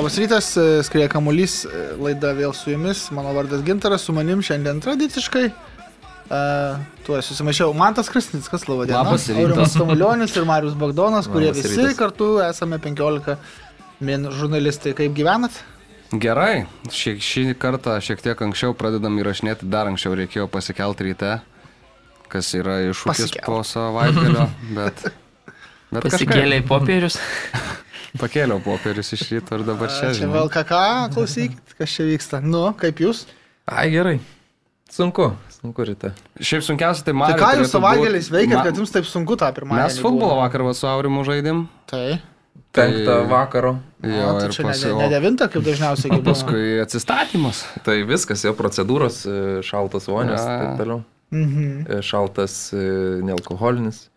Labas rytas, e, skrieja kamuolys, e, laida vėl su jumis, mano vardas Gintaras, su manim šiandien tradiciškai. Uh, tu esi susimaišiau, Mantas Krasnickas, laba diena. Labas rytas. Tamulionis ir Marius Bagdonas, kurie Labas visi rytas. kartu esame 15 min žurnalistai. Kaip gyvenat? Gerai, šį, šį kartą šiek tiek anksčiau pradedam įrašinėti, dar anksčiau reikėjo pasikelti ryte, kas yra iššūkis Pasikelt. po savaitgalio, bet... bet Pasikėlė į popierius. Pakėliau popierius iš ryto ir dabar čia, Čia žinai. vėl ką, klausykit, kas čia vyksta. Nu, kaip jūs? Ai, gerai. Sunku, sunku ryte. Šiaip sunkiausia tai Tai man. ką jūs savaitgaliais veikėt, kad jums taip sunku tą pirmąjį? Mes futbolo vakar va su Aurimu žaidėm. Tai. Penktą vakaro. Jo, O, tai ir čia ne, paskui, ne, ne devinta, kaip dažniausiai o gyvena. paskui atsistatymas. Tai viskas, jau procedūros, e, šaltas vonios, Ja. taip toliau. Mhm. E, Šaltas e, nealkoholinis.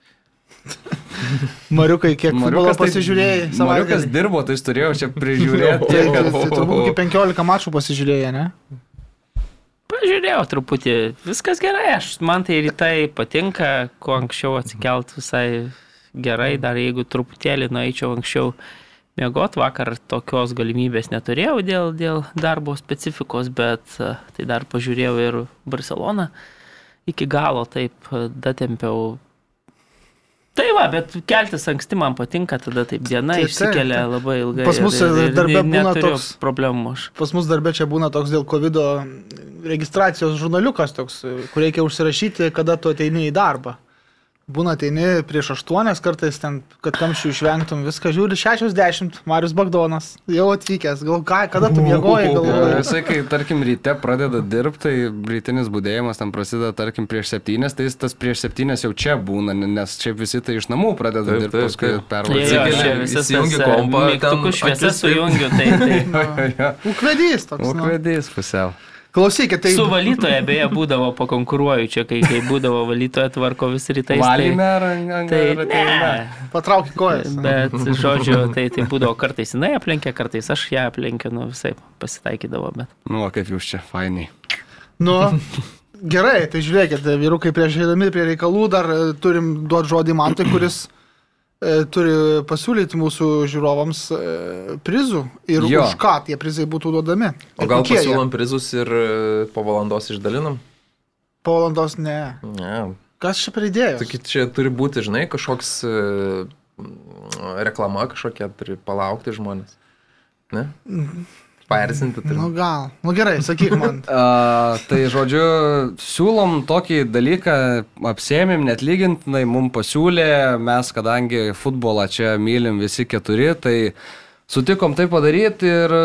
Mariukai, kiek futbolo Mariukas tai- pasižiūrėjai Mariukas savaitgalį? dirbo, tai jis turėjo čia prižiūrėti. Tai, tai, tai turbūt iki 15 mačų pasižiūrėjai, ne? Pažiūrėjau truputį, viskas gerai, aš, man tai rytai patinka, kuo anksčiau atsikelt visai gerai, dar jeigu truputėlį nueičiau anksčiau mėgot, vakar tokios galimybės neturėjau dėl, dėl darbo specifikos, bet e, tai dar pažiūrėjau ir Barceloną iki galo, taip e, datempiau. Tai va, bet keltis anksti man patinka, tada taip diena Tai išsikelia taip. labai ilgai. Pas mus ir- ir- ir darbe būna toks- problemų. Pas mus darbė čia būna toks dėl COVID registracijos žurnaliukas toks, kur reikia užsirašyti, kada tu ateini į darbą. Būna ateini prieš aštuonias kartais ten, kad kamščių išvengtum viską, žiūri 60, Marius Bagdonas, jau atvykęs, gal ką, kada tu mėgoji, galvoji. Jisai, kai, tarkim, ryte pradeda dirbti, tai rytinis būdėjimas tam prasideda, tarkim, prieš septynės, tai jis tas prieš septynės jau čia būna, nes čia visi tai iš namų pradeda Taip, dirbti, paskui pervažiuoja. visas tas, e, kompą, mygtukų šviesas sujungiu, tai, tai. Ukvedys toks. Nu. Ukvedys pusiau. Klausykit, tai... Su valytoje beje būdavo pakonkuruoju čia, kai, kai būdavo valytoje tvarko vis rytais. Ar Tai, ar tai ateina? ne, Patrauk kojas. bet, žodžiu, tai, tai būdavo kartais jinai aplenkė, kartais aš ją aplenkiu, nu visai pasitaikydavo, bet. Nu, kaip jūs čia, fainiai. Nu, gerai, tai žiūrėkit, vyrukai prieš eidami prie reikalų dar e, turim duoti žodį man, tai kuris turi pasiūlyti mūsų žiūrovams e, prizų ir Jo. už ką tie prizai būtų duodami. O gal kokie jie? pasiūlom prizus ir e, po valandos išdalinam? Po valandos ne. Ne. Kas čia pridėjo? Taigi čia turi būti, žinai, kažkoks e, reklama kažkokia, turi palaukti žmonės. Ne? Paerzinti turi. Nu gal. Nu gerai, sakyk man. A, tai žodžiu, siūlom tokį dalyką, apsėmėm net lygintinai, mums pasiūlė, mes kadangi futbolą čia mylim visi keturi, tai sutikom tai padaryti ir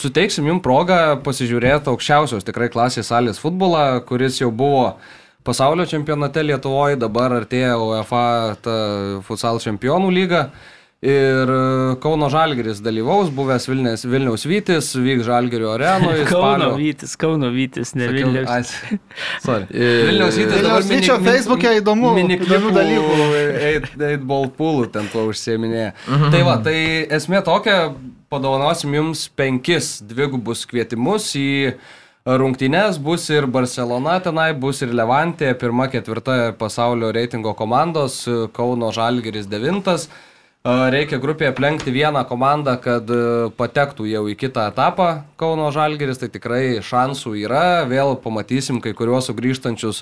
suteiksim jums progą pasižiūrėti aukščiausios tikrai klasės salės futbolą, kuris jau buvo pasaulio čempionate Lietuvoje, dabar artėja UEFA futsal čempionų lyga. Ir e, Kauno Žalgeris dalyvaus, buvęs Vilnius, Vilniaus Vytis, vyks Žalgerio arenoje. Kauno Vytis, Kauno Vytis, ne Sakiau, Vilnius. ai, Sorry. E, Vilniaus Vytis Vilniaus Vyčio Facebook'e įdomu, įdomių dalykų. 8 ball poolų ten tuo užsieminėje. Tai va, tai esmė tokia, padovanosim jums penkis dvigubus kvietimus į rungtynes, bus ir Barcelona tenai, bus ir Levantė, pirma, ketvirta pasaulio reitingo komandos, Kauno Žalgeris devintas. Reikia grupėje aplenkti vieną komandą, kad e, patektų jau į kitą etapą Kauno Žalgeris, tai tikrai šansų yra. Vėl pamatysim kai kuriuos sugrįžtančius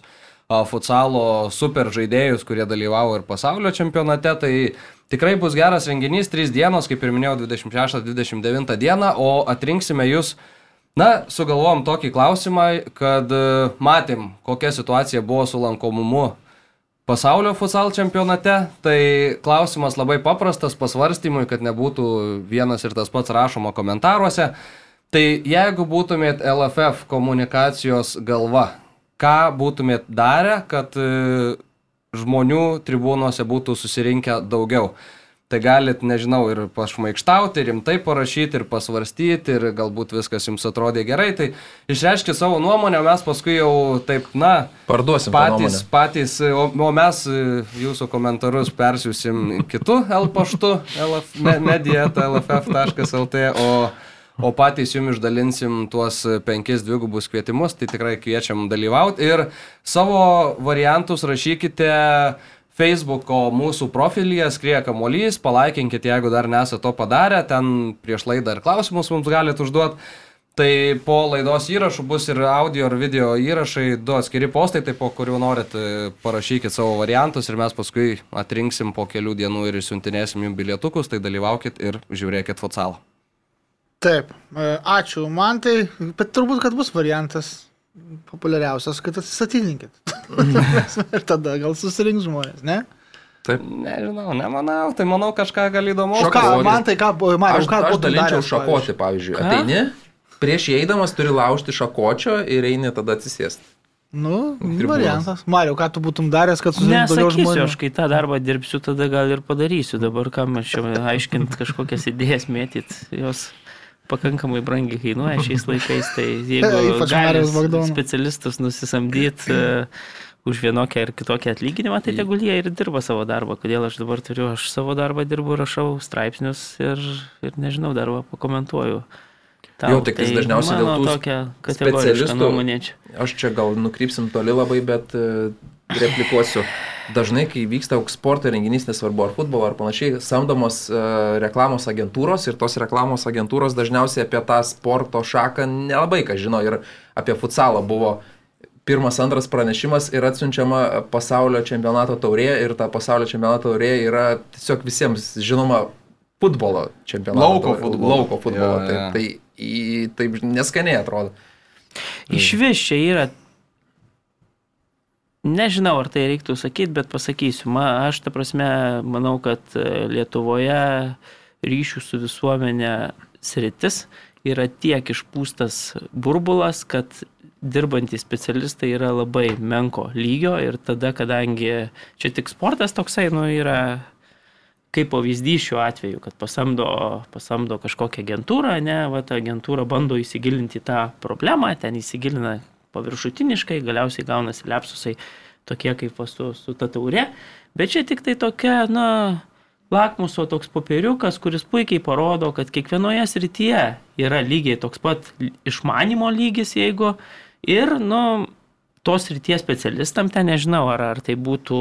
futsalo super žaidėjus, kurie dalyvavo ir pasaulio čempionate. Tai tikrai bus geras renginys, 3 dienos, kaip ir minėjau, 26-29 dieną, o atrinksime jūs. Na, sugalvom tokį klausimą, kad e, matėm, kokia situacija buvo su lankomumu pasaulio futsal čempionate, tai klausimas labai paprastas pasvarstymui, kad nebūtų vienas ir tas pats rašoma komentaruose. Tai jeigu būtumėt LFF komunikacijos galva, ką būtumėt darę, kad e, žmonių tribūnuose būtų susirinkę daugiau? Tai galit, nežinau, ir pašmaikštauti, ir rimtai parašyti, ir pasvarstyti, ir galbūt viskas jums atrodė gerai. Tai išreiškite savo nuomonę, mes paskui jau taip, na, Parduosim patys, patys, o, o mes e, jūsų komentarus persiusim kitų L paštu, LF, me, medieta, lff.lt, o, o patys jums išdalinsim tuos penkis dvigubus kvietimus, tai tikrai kviečiam dalyvauti ir savo variantus rašykite Facebooko mūsų profilyje skrieja kamuolys, palaikinkit, jeigu dar nesate to padarę, ten prieš laidą ir klausimus mums galite užduoti. Tai po laidos įrašų bus ir audio ir video įrašai, du atskiri postai, tai po kurių norit e, parašykit savo variantus ir mes paskui atrinksim po kelių dienų ir siuntinėsim jums bilietukus, tai dalyvaukit ir žiūrėkit futsalą. Taip, e, ačiū man tai, bet turbūt, kad bus variantas populiariausias, kad atsistatydinkit. ir tada gal susirinks žmonės, ne? Taip. Nežinau, nemanau, tai manau kažką gal įdomu. O ką, man tai ką, man, Aš, ką aš dalinčiau daręs, šakoti, pavyzdžiui. Ką? Ateini, prieš įeidamas turi laužti šakočio ir eini tada atsisėsti. Nu, Tribūnos. variantas. Mario, ką tu būtum daręs, kad susirinktų daugiau žmonių? aš kai tą darbą dirbsiu, tada gal ir padarysiu. Dabar kam aš čia aiškint kažkokias idėjas mėtyt, jos pakankamai brangiai kainuoja šiais laikais, tai jeigu Ypač gali Mariaus Bagdono. specialistus nusisamdyti uh, už vienokią ir kitokią atlyginimą, tai tegul jie ir dirba savo darbą. Kodėl aš dabar turiu, aš savo darbą dirbu, rašau straipsnius ir, ir nežinau, darbą pakomentuoju. Jo, tik tais dažniausiai dėl tų specialistų- nuomonė čia. Aš čia gal nukrypsim toli labai, bet e, replikuosiu. Dažnai, kai vyksta koks sporto renginys, nesvarbu ar futbolo ar panašiai, samdomos e, reklamos agentūros ir tos reklamos agentūros dažniausiai apie tą sporto šaką nelabai ką žino ir apie futsalą buvo pirmas, antras pranešimas ir atsiunčiama pasaulio čempionato taurė ir ta pasaulio čempionato taurė yra tiesiog visiems žinoma futbolo čempionato. Lauko futbolo. Lauko futbolo. Tai, jo. tai, į, taip neskaniai atrodo. Iš vis čia yra. Nežinau, ar tai reiktų sakyti, bet pasakysiu. Ma, aš, ta prasme, manau, kad e, Lietuvoje ryšių su visuomenė sritis yra tiek išpūstas burbulas, kad dirbantys specialistai yra labai menko lygio ir tada, kadangi čia tik sportas toksai, nu, yra kaip pavyzdys šiuo atveju, kad pasamdo, pasamdo kažkokią agentūrą, ne, va, ta agentūra bando įsigilinti tą problemą, ten įsigilina paviršutiniškai, galiausiai gaunasi lepsusai tokie kaip su, su ta taurė, bet čia tik tai tokia, na, lakmuso toks popieriukas, kuris puikiai parodo, kad kiekvienoje srityje yra lygiai toks pat išmanimo lygis, jeigu ir, nu, tos ryties specialistam ten nežinau, ar, ar tai būtų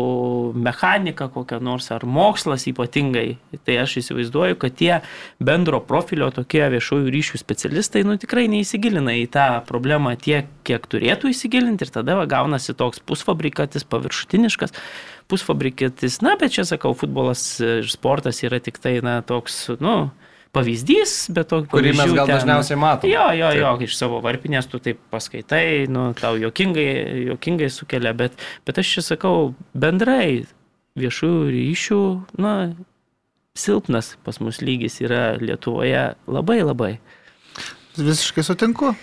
mechanika kokia nors, ar mokslas ypatingai. Tai aš įsivaizduoju, kad tie bendro profilio tokie viešųjų ryšių specialistai, nu tikrai neįsigilina į tą problemą tiek, kiek turėtų įsigilinti ir tada va, gaunasi toks pusfabrikatis, paviršutiniškas pusfabrikatis. Na, bet čia sakau, futbolas ir sportas yra tik tai, na, toks, nu, pavyzdys, bet to, Kurį mes gal ten- dažniausiai matome. Jo, jo, jo, iš savo varpinės tu taip paskaitai, nu, tau jokingai, jokingai sukelia, bet, bet aš čia sakau, bendrai viešųjų ryšių, na, silpnas pas mus lygis yra Lietuvoje labai labai. Visiškai sutinku.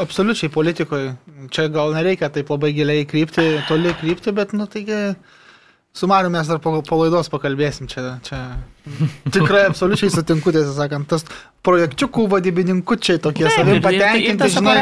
Absoliučiai politikoje. Čia gal nereikia taip labai giliai krypti, toli krypti, bet, nu, taigi, su Mariu mes dar po, po laidos pakalbėsim. Čia, čia tikrai absoliučiai sutinku, tiesą sakant, tas projekčiukų vadybininkų tokie savim ir patenkinti, žinai,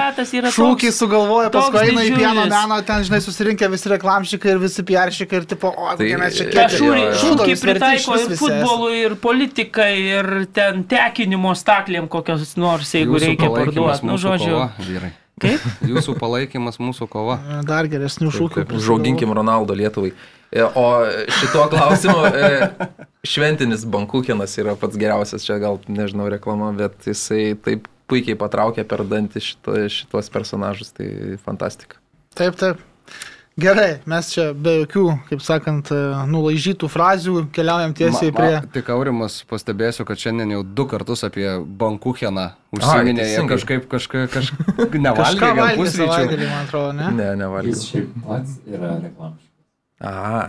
šūkį sugalvoja, paskui eina į pieno meną, ten, žinai, susirinkę visi reklamšikai ir visi piaršikai ir tipo, o, Tai- mes čia Ta Ta kieti. šūrį, jo, jo. šūkį pritaiko ir futbolui, ir politikai, ir ten tekinimo staklėm kokios nors, jeigu Jūsų reikia parduoti. Nu, žodžiu, kova, vyrai. Kaip? Jūsų palaikymas mūsų kova. Dar geresnių šūkių. Taip, Užauginkim Ronaldo Lietuvai. E, O šituo klausimu e, šventinis bankukenas yra pats geriausias, čia gal nežinau reklama, bet jisai taip puikiai patraukė per dantį šito, šitos personažus, tai fantastika. Taip, taip. Gerai, mes čia be jokių, kaip sakant, e, nulaižytų frazių keliaujam tiesiai Ma- prie... ma- Tik aurimas pastebėsiu, kad šiandien jau du kartus apie bankucheną užsiminė. Jie kažkaip kažką kaž... nevalgė, Kažką gal valgė pusryčių. man atrodo, ne? Ne, nevalgiau. Jis šiaip pats yra reklamščikas. Aha.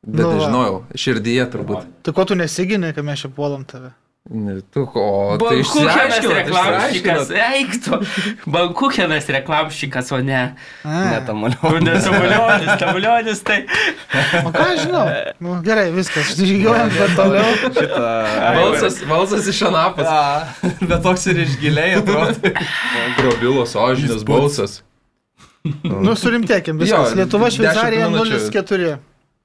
Bet Nu va. nežinojau, širdyje turbūt. Tai ko tu nesigini, kai mes čia puolam tave? Tu, o tai Bankuchenas išsiaiškinot, reklamščikas, eiktų. Bankuchenas reklamščikas, o ne. A, Ne, tamaliau. Ne, Tamulionis, tamulionis, tai. o ką aš žinau? Nu, gerai, viskas, žygiuojam per toliau. Balsas, balsas iš anapus. Bet toks ir iš giliai atrodo. Grobilos ožinės balsas. Nu, surimtėkim, viskas. Jo, Lietuva, 10 Šveicarija minučių. 0-4.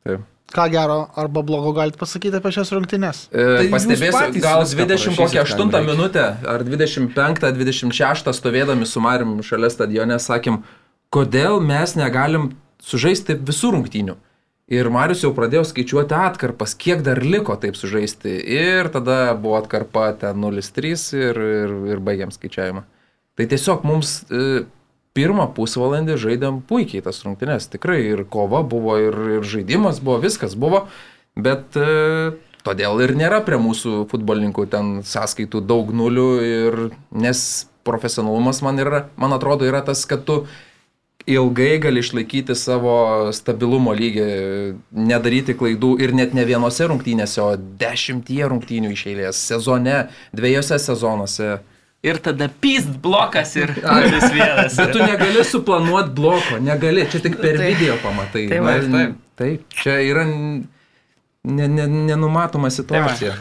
Taip. Ką gero arba blogo galite pasakyti apie šias rungtynes? E, Tai Pastebėsiu, gal viską 20 kokią parašysit, kam 8 reikia. minutę ar 25-26 stovėdami su Marim šalia stadione sakėm, kodėl mes negalim sužaisti visų rungtynių. Ir Marius jau pradėjo skaičiuoti atkarpas, kiek dar liko taip sužaisti. Ir tada buvo atkarpa ten 0-3 ir, ir, ir baigiam skaičiavimą. Tai tiesiog mums e, pirmą pusvalandį žaidėm puikiai tas rungtynes. Tikrai ir kova buvo, ir, ir žaidimas buvo, viskas buvo. Bet e, todėl ir nėra prie mūsų futbolininkų ten sąskaitų daug nulių. Ir, nes profesionalumas man, yra, man atrodo yra tas, kad tu ilgai gali išlaikyti savo stabilumo lygį, nedaryti klaidų ir net ne vienose rungtynėse, o dešimtie rungtynių iš eilės, sezone, dviejose sezonuose. Ir tada pyst blokas ir vis vienas. Bet tu negali suplanuoti bloko, negali, čia tik per Tai- video pamatai. tai va, Na, taip, čia yra ne, ne, nenumatoma situacija.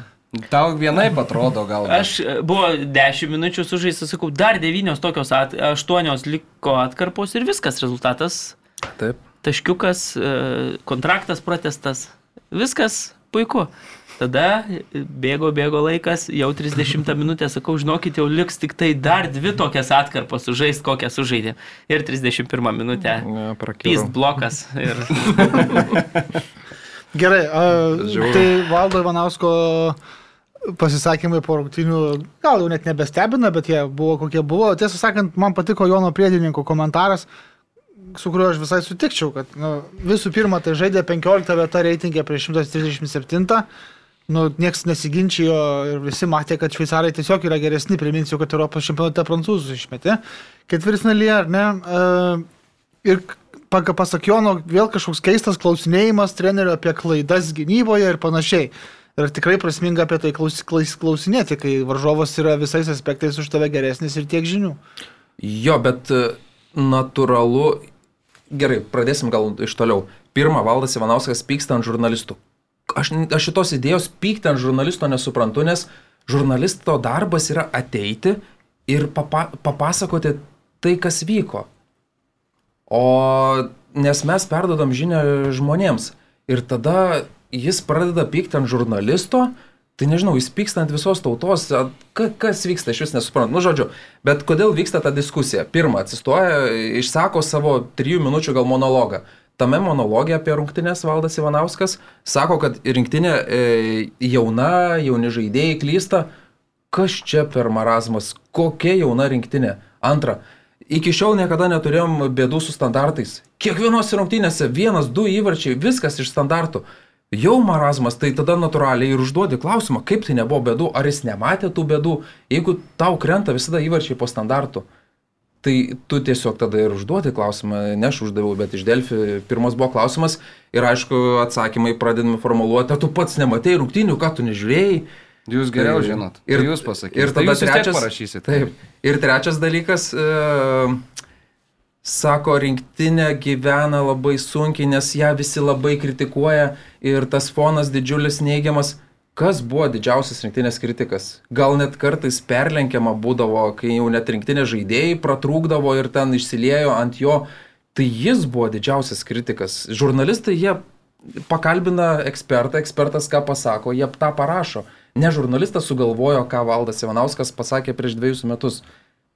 Tau vienaip atrodo gal. Aš e, buvo 10 minučių sužaistas, sakau, dar 9 tokios, at, 8 liko atkarpos ir viskas, rezultatas Taip. taškiukas, e, kontraktas protestas, viskas puiku. Tada bėgo, bėgo laikas, jau 30 minutę, sakau, žinokit, jau liks tik tai dar dvi tokias atkarpas sužaist, kokią sužaidė. Ir 31 minutę. Pyst blokas. Ir Gerai, a, tai Valdo Ivanausko pasisakymai po rungtinių gal jau net nebestebina, bet jie buvo kokie buvo. Tiesą sakant, man patiko Jono Priedininko komentaras, su kuriuo aš visai sutikčiau, kad nu, visų pirma, tai žaidė 15 vieta reitingė prieš 137. Nu, nieks nesiginčijo ir visi matė, kad šveicarai tiesiog yra geresni. Priminsiu, kad Europos čempionate prancūzus išmetė. Ketvirtfinalyje, ar ne? E, ir pasak Jono, vėl kažkoks keistas klausinėjimas trenerių apie klaidas gynyboje ir panašiai. Ir tikrai prasminga apie tai klaus, klaus, klausinėti, kai varžovas yra visais aspektais už tave geresnis ir tiek žinių. Jo, bet e, natūralu. Gerai, pradėsim gal iš toliau. Pirma, Valdas Ivanauskas pyksta ant žurnalistų. Aš, aš šitos idėjos pykti ant žurnalisto nesuprantu, nes žurnalisto darbas yra ateiti ir papa, papasakoti tai, kas vyko. O nes mes perdodam žinią žmonėms ir tada jis pradeda pykti ant žurnalisto, tai nežinau, jis pyksta ant visos tautos, ka, kas vyksta, aš vis nesuprantu. Nu, žodžiu, bet kodėl vyksta ta diskusija? Pirma, atsistoja, išsako savo trijų minučių gal monologą. Tame monologė apie rungtynės Valdas Ivanauskas sako, kad rinktinė e, jauna, jauni žaidėjai klysta. Kas čia per marazmas? Kokia jauna rinktinė? Antra, iki šiol niekada neturėjom bėdų su standartais. Kiekvienose rungtynėse vienas, du įvarčiai, viskas iš standartų. Jau marazmas, tai tada natūraliai ir užduodi klausimą, kaip tai nebuvo bėdų, ar jis nematė tų bėdų, jeigu tau krenta visada įvarčiai po standartų. Tai tu tiesiog tada ir užduodi klausimą, ne aš uždaviau, bet iš Delfi pirmas buvo klausimas ir aišku atsakymai pradedami formuluoti, ar tu pats nematėjai rungtynių, ką tu nežiūrėjai. Jūs geriau Tai- žinot. Ir Tai jūs pasakysite. Ir tada tiek trečias parašysite. Taip. Ir trečias dalykas, e, sako, rinktinė gyvena labai sunkiai, nes ją visi labai kritikuoja ir tas fonas didžiulis neigiamas. Kas buvo didžiausias rinktinės kritikas? Gal net kartais perlenkiama būdavo, kai jau net rinktinės žaidėjai pratrūkdavo ir ten išsiliejo ant jo. Tai jis buvo didžiausias kritikas. Žurnalistai jie pakalbina ekspertą, ekspertas ką pasako, jie tą parašo. Ne žurnalistas sugalvojo, ką Valdas Ivanauskas pasakė prieš dviejus metus.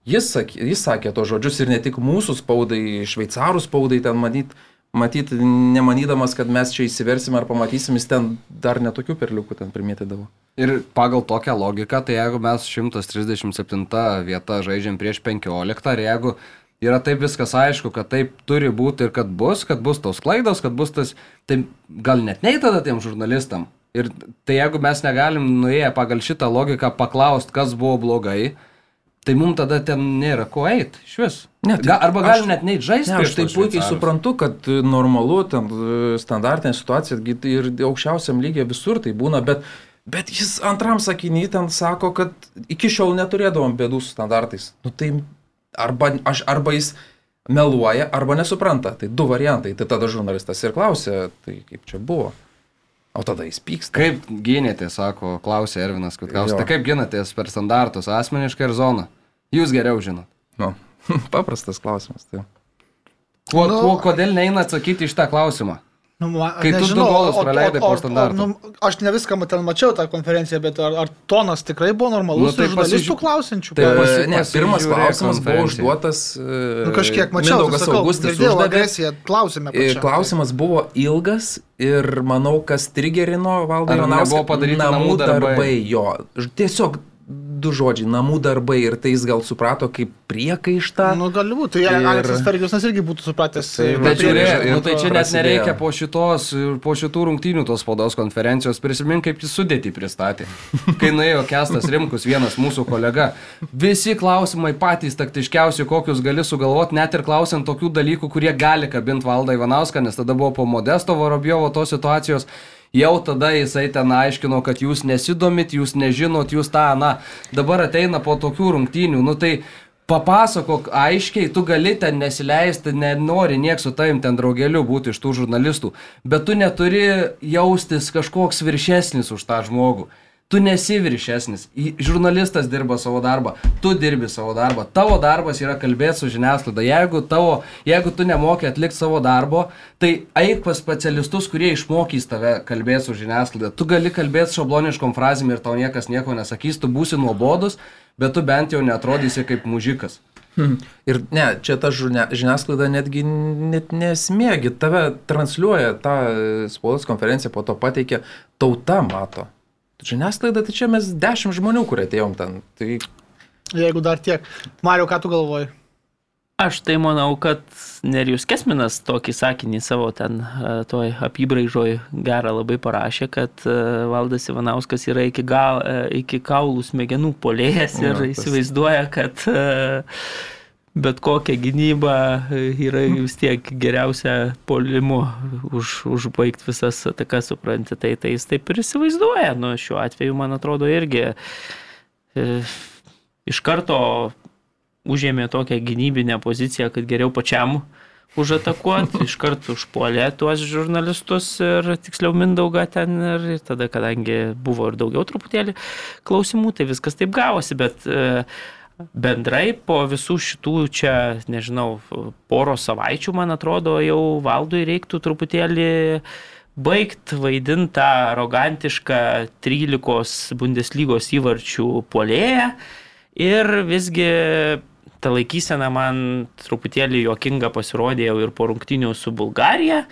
Jis sakė, jis sakė to žodžius ir ne tik mūsų spaudai, šveicarų spaudai ten matyt, matyt, nemanydamas, kad mes čia įsiversim ar pamatysim, jis ten dar netokių perliukų ten primėtydavo. Ir pagal tokią logiką, tai jeigu mes 137 vietą žaidžiam prieš 15 ir jeigu yra taip viskas aišku, kad taip turi būti ir kad bus, kad bus tos klaidos, kad bus tas, tai gal net nei tada tiem žurnalistam. Ir tai jeigu mes negalim nuėję pagal šitą logiką paklausti, kas buvo blogai, tai mums tada ten nėra ko eiti iš vis. Ne, tai Ga, arba galim aš- net neiti žaisti. Ne, aš tai puikiai suprantu, kad e, normalu, ten e, standartinė situacija tai ir aukščiausiam lygiai visur tai būna, bet, bet jis antram sakiny ten sako, kad iki šiol neturėdavom bėdų su standartais. Nu tai arba, aš, arba jis meluoja, arba nesupranta. Tai du variantai. Tai tada žurnalistas ir klausė, tai kaip čia buvo. O tada jis pyksta. Kaip gynėte, sako, klausė Ervinas Kutkauskas. Jo. Tai kaip ginatės per standartus, asmeniškai ir zoną? Jūs geriau žinot. Nu, paprastas klausimas. Tai. Kuo, Nu- kuo, kodėl neina atsakyti iš tą klausimą? Nu, ma- Kai tu du golus praleidai po standarto. nu, aš ne viską ten mačiau tą konferenciją, bet ar, ar tonas tikrai buvo normalus, Nu, tai tai žurnalistų pasižiū- klausinčių? Tai, pasi- ne, pirmas klausimas buvo užduotas. nu, kažkiek mačiau, sakau, Augustis girdėjau uždavė. agresiją, klausime. E, Klausimas buvo ilgas ir manau, kas trigerino valdą Ar Ivanauską. nebuvo padaryti namų darbai? Jo, Ž- tiesiog du žodžiai, namų darbai ir tai jis gal suprato kaip priekaištą. Nu, gali būti, tai Ir- Aleksas Fergusas irgi būtų supratęs. Tai Bet priekaištą. žiūrėk, ir nu, tai čia net nereikia po šitos, po šitų rungtynių tos spaudos konferencijos prisimink, kaip jis sudėti pristatė. Kai nuėjo Kestas Rimkus, vienas mūsų kolega, visi klausimai patys taktiškiausi, kokius gali sugalvoti, net ir klausiant tokių dalykų, kurie gali kabinti valdą Ivanauską, nes tada buvo po Modesto Vorobjovo tos situacijos. Jau tada jisai ten aiškino, kad jūs nesidomit, jūs nežinot, jūs tą, na, dabar ateina po tokių rungtynių, nu tai papasakok aiškiai, tu gali ten nesileisti, nenori nieks su tavim ten draugeliu būti iš tų žurnalistų, bet tu neturi jaustis kažkoks viršesnis už tą žmogų. Tu nesi viršesnis. Žurnalistas dirba savo darbą, tu dirbi savo darbą. Tavo darbas yra kalbėti su žiniasklaida. Jeigu, tavo, jeigu tu nemoki atlikti savo darbo, tai eik pas specialistus, kurie išmokys tave kalbėti su žiniasklaida. Tu gali kalbėti šabloniškom frazėm ir tau niekas nieko nesakys, tu būsi nuobodus, bet tu bent jau netrodysi kaip mužikas. Hmm. Ir ne, čia ta žiniasklaida netgi net nesmėgi, tave transliuoja tą e, spaudos konferenciją, po to pateikia, tauta mato. Žiniasklaida, tai čia mes dešimt žmonių, kurie atėjom ten. Tai Jeigu dar tiek. Mario, ką tu galvoji? Aš tai manau, kad Nerijus Kesminas tokį sakinį savo ten e, toj apibraižoj gerą labai parašė, kad e, Valdas Ivanauskas yra iki, gal, e, iki kaulų smegenų polėjas ir Jo, tas- įsivaizduoja, kad e, bet kokia gynyba e, yra vis tiek geriausia polimu už, užbaigti visas atakas, supranti, tai, tai jis taip ir įsivaizduoja. Nu, šiuo atveju, man atrodo, irgi e, iš karto užėmė tokią gynybinę poziciją, kad geriau pačiam užatakuoti, iš karto užpuolė tuos žurnalistus ir tiksliau Mindaugą ten ir, ir tada, kadangi buvo ir daugiau truputėlį klausimų, tai viskas taip gavosi, bet e, bendrai po visų šitų čia, nežinau, poro savaičių, man atrodo, jau valdui reiktų truputėlį baigti vaidinti tą arogantišką 13 Bundeslygos įvarčių polėją ir visgi ta laikysena man truputėlį juokinga pasirodė jau ir po rungtinių su Bulgarija,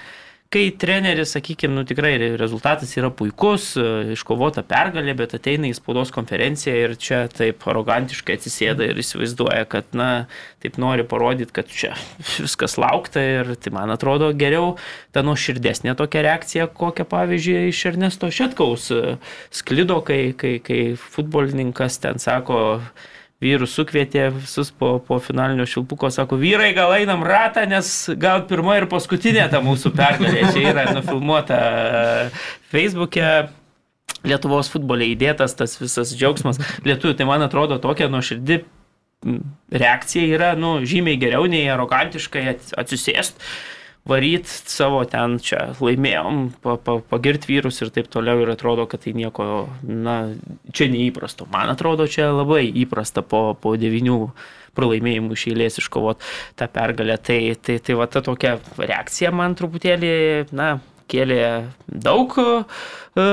kai treneris, sakykime, nu tikrai rezultatas yra puikus, e, iškovota pergalė, bet ateina į spaudos konferenciją ir čia taip arogantiškai atsisėda ir įsivaizduoja, kad, na, taip nori parodyti, kad čia viskas laukta ir tai man atrodo geriau ta nuoširdesnė tokia reakcija, kokią pavyzdžiui iš Ernesto Šetkaus e, sklido, kai, kai, kai futbolininkas ten sako, vyrus sukvietė visus po, po finalinio šilpuko, sako, vyrai gal einam ratą, nes gal pirma ir paskutinė ta mūsų pergalė. Čia yra nufilmuota e, Facebook'e. Lietuvos futbolė įdėtas tas visas džiaugsmas. Lietuvių, tai man atrodo, tokia nuoširdi reakcija yra, nu, žymiai geriau nei arogantiškai ats- atsisėst, varyt savo ten čia laimėjom, pa, pa, pagirt vyrus ir taip toliau ir atrodo, kad tai nieko, na, čia neįprasto. Man atrodo, čia labai įprasta po, po devinių pralaimėjimų iš eilės iškovot tą pergalę. Tai, tai, tai va ta tokia reakcija man truputėlį, na, kėlė daug e,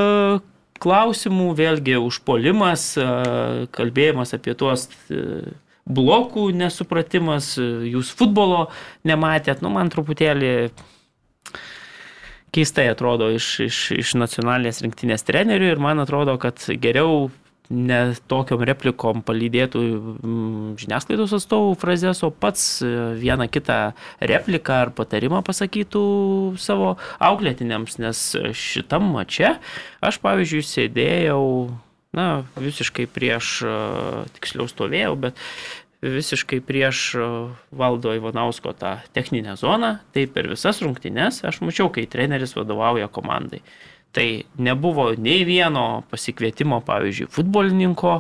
klausimų, vėlgi užpolimas, e, kalbėjimas apie tuos e, blokų nesupratimas, jūs futbolo nematėt, nu man truputėlį keistai atrodo iš, iš, iš nacionalinės rinktinės trenerių ir man atrodo, kad geriau ne tokiom replikom palydėtų mm, žiniasklaidos atstovų frazės, o pats e, vieną kitą repliką ar patarimą pasakytų savo auklėtiniams, nes šitam mače aš, pavyzdžiui, sėdėjau, na, visiškai prieš, e, tiksliau stovėjau, bet visiškai prieš e, valdo Ivanausko tą techninę zoną, tai per visas rungtynes aš mačiau, kai treneris vadovauja komandai. Tai nebuvo nei vieno pasikvietimo, pavyzdžiui, futbolininko,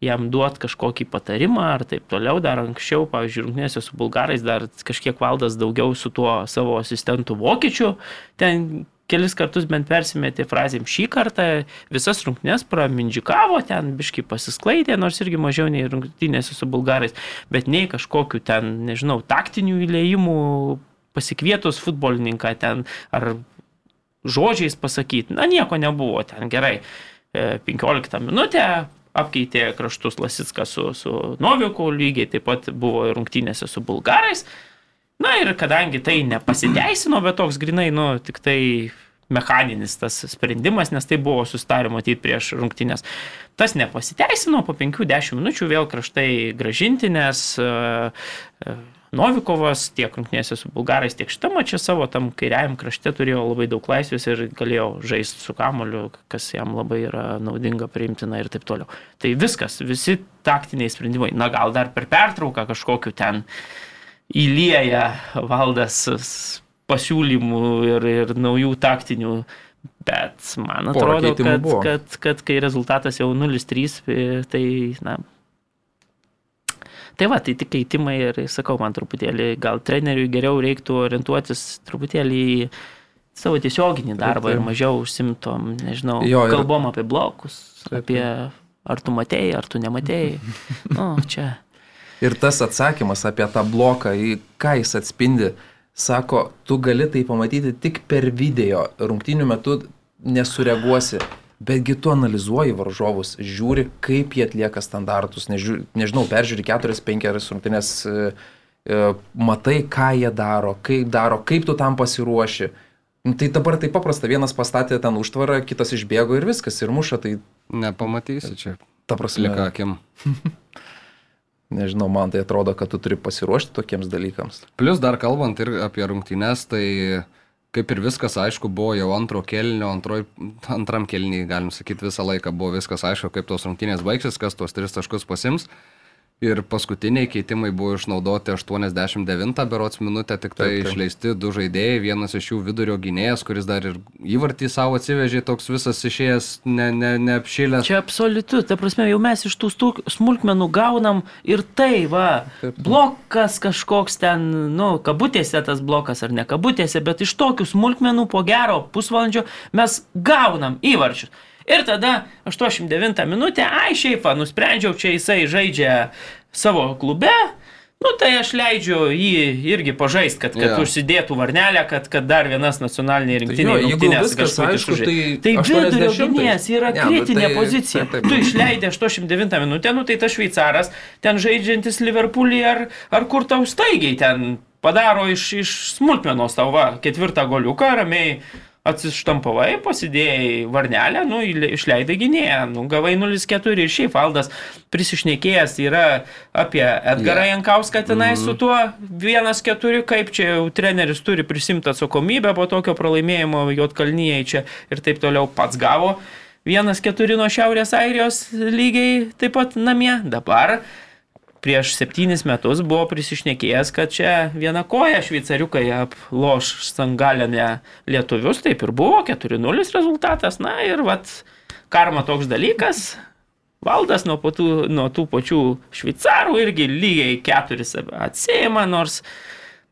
jam duot kažkokį patarimą ar taip toliau. Dar anksčiau, pavyzdžiui, rungtynėse su bulgarais dar kažkiek valdas daugiau su tuo savo asistentu vokiečiu. Ten kelis kartus bent persimetė frazėm šį kartą, visas rungtynės pramindžikavo, ten biškai pasisklaidė, nors irgi mažiau nei rungtynėse su bulgarais, bet nei kažkokiu ten, nežinau, taktinių įlėjimų pasikvietus futbolininką ten ar žodžiais pasakyti. Na, nieko nebuvo ten gerai. E, 15 minutę apkeitė kraštus Lasitskas su, su Noviku, lygiai taip pat buvo rungtynėse su bulgarais. Na ir kadangi tai nepasiteisino, bet toks grinai, nu, tik tai mechaninis tas sprendimas, nes tai buvo sustarę matyti prieš rungtynės. Tas nepasiteisino, po 5-10 minučių vėl kraštai gražinti, nes uh, uh, Novikovas tiek rungtynėse su bulgarais, tiek šitame čia savo tam kairiajam krašte turėjo labai daug laisvės ir galėjo žaisti su kamoliu, kas jam labai yra naudinga, priimtina ir taip toliau. Tai viskas, visi taktiniai sprendimai. Na gal dar per pertrauką kažkokiu ten įlieja valdas pasiūlymų ir, ir naujų taktinių. Bet man atrodo, kad, buvo. kad, kad kai rezultatas jau 0-3, tai, na, Tai va, tai tik keitimai ir sakau, man truputėlį, gal treneriui geriau reiktų orientuotis truputėlį į savo tiesioginį darbą Taip, ir taip. mažiau užsimtom, nežinau, Jo, ir- kalbom apie blokus, Taip, apie ar tu matėjai, ar tu nematėjai. Nu, čia. Ir tas atsakymas apie tą bloką, į ką jis atspindi, sako, tu gali tai pamatyti tik per video, rungtynių metu nesureaguosi, betgi tu analizuoji varžovus, žiūri, kaip jie atlieka standartus, nežiūri, nežinau, peržiūri 4-5 rungtynės, e, e, matai, ką jie daro, kaip daro, kaip tu tam pasiruoši. Nu, Tai dabar tai paprasta, vienas pastatė ten užtvarą, kitas išbėgo ir viskas, ir muša, tai Nepamatysi čia. ta prasme, Plika akim. nežinau, man tai atrodo, kad tu turi pasiruošti tokiems dalykams. Plus dar kalbant ir apie rungtynes, tai kaip ir viskas aišku buvo jau antro kelnio, antroj, antram kelnį, galim sakyti, visą laiką buvo viskas aišku, kaip tos rungtynės baigsis, kas tuos tris taškus pasims. Ir paskutiniai keitimai buvo išnaudoti 89 berots minutę, tik tai Taip, taip. išleisti du žaidėjai, vienas iš jų vidurio gynėjas, kuris dar ir įvartį savo atsivežė, toks visas išėjęs, ne, ne, neapšilęs. Čia absoliutu, ta prasme, jau mes iš tų smulkmenų gaunam ir tai, va, Taip, taip. blokas kažkoks ten, nu, kabutėse tas blokas ar ne kabutėse, bet iš tokių smulkmenų po gero pusvalandžio mes gaunam įvarčius. Ir tada 89 minutė, ai šiaip, nusprendžiau, čia jisai žaidžia savo klube. Nu tai aš leidžiu jį irgi pažaisti, kad, kad yeah. užsidėtų varnelę, kad, kad dar vienas nacionaliniai Tai rinktiniai jeigu rungtynės kažkokį aišku, tai tai vidurio 80-ais. gynėjas yra Ne, bet kritinė tai- pozicija. taip, taip. Tu išleidai 89 minutę, nu tai tas šveicaras, ten žaidžiantis Liverpoolį ar, ar kur tau staigiai ten padaro iš, iš smulkmenos tau va, ketvirtą goliuką, ramiai atsištampavai, pasidėjai varnelę, nu, išleidai gynėją, nu, gavai 0-4 ir šiaip valdas prisišnekėjęs yra apie Edgarą Jo. Jankauską tenai su tuo 1-4, kaip čia jau treneris turi prisimti atsakomybę po tokio pralaimėjimo Jotkalnyje čia ir taip toliau pats gavo. 1-4 nuo Šiaurės Airijos lygiai taip pat namie. Dabar prieš septynis metus buvo prisišnekėjęs, kad čia viena koja šveicariukai aploš sangalinę lietuvius, taip ir buvo, 4-0 rezultatas, na ir vat karma toks dalykas. Valdas nuo, patų, nuo tų pačių šveicarų irgi lygiai keturis atsėjama, nors,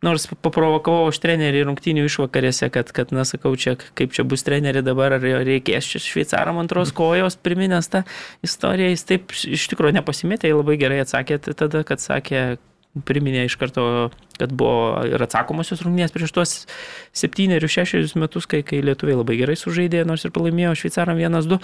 nors paprovokavau aš trenerį rungtinių išvakarėse, kad, kad, na, sakau, čia kaip čia bus treneri dabar, ar reikės čia šveicaram antros kojos, priminęs tą istoriją, jis taip iš tikrųjų nepasimetė, labai gerai atsakė tada, kad sakė, priminė iš karto, kad buvo ir atsakomosios rungtynės prieš tuos septynerius, šešerius metus, kai, kai lietuviai labai gerai sužaidė, nors ir pralaimėjo šveicaram 1-2.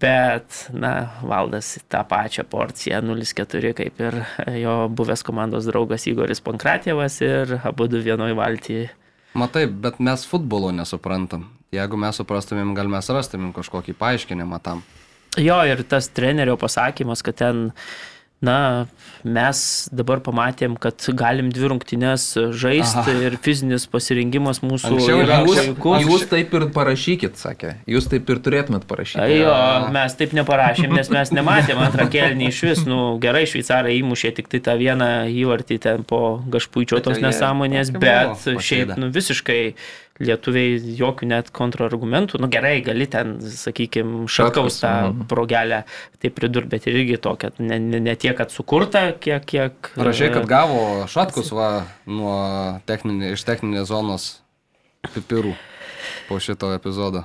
Bet, na, valdas tą pačią porciją 0-4, kaip ir jo buvęs komandos draugas Igoris Pankratėvas ir abu du vienoj valtyje. Matai, bet mes futbolo nesuprantam. Jeigu mes suprastumėm, gal mes rastumėm kažkokį paaiškinimą tam. Jo, ir tas trenerio pasakymas, kad ten, na, mes dabar pamatėm, kad galim dvi rungtynės žaisti Aha. ir fizinis pasirengimas mūsų Anksčiau yra jūs- Jūs, puikus. jūs taip ir parašykit, sakė. Jūs taip ir turėtumėt parašyti. Jo, mes taip neparašėm, nes mes nematėm antrą kelnį iš vis. Nu, gerai, šveicarai įmušė tik tai tą vieną įvartį ten po gašpuičio Bet tos jie nesąmonės, bet šiaip, nu, visiškai lietuviai jokių net kontrargumentų. Nu, gerai, gali ten, sakykime, Šatkaus, tą progelę tai pridur, bet ir irgi tokia, ne, ne, ne tiek, kad sukurta, kiek, kiek... Rašai, e, kad gavo šatkus va nuo techninė, iš techninės zonos pipirų po šito epizodo.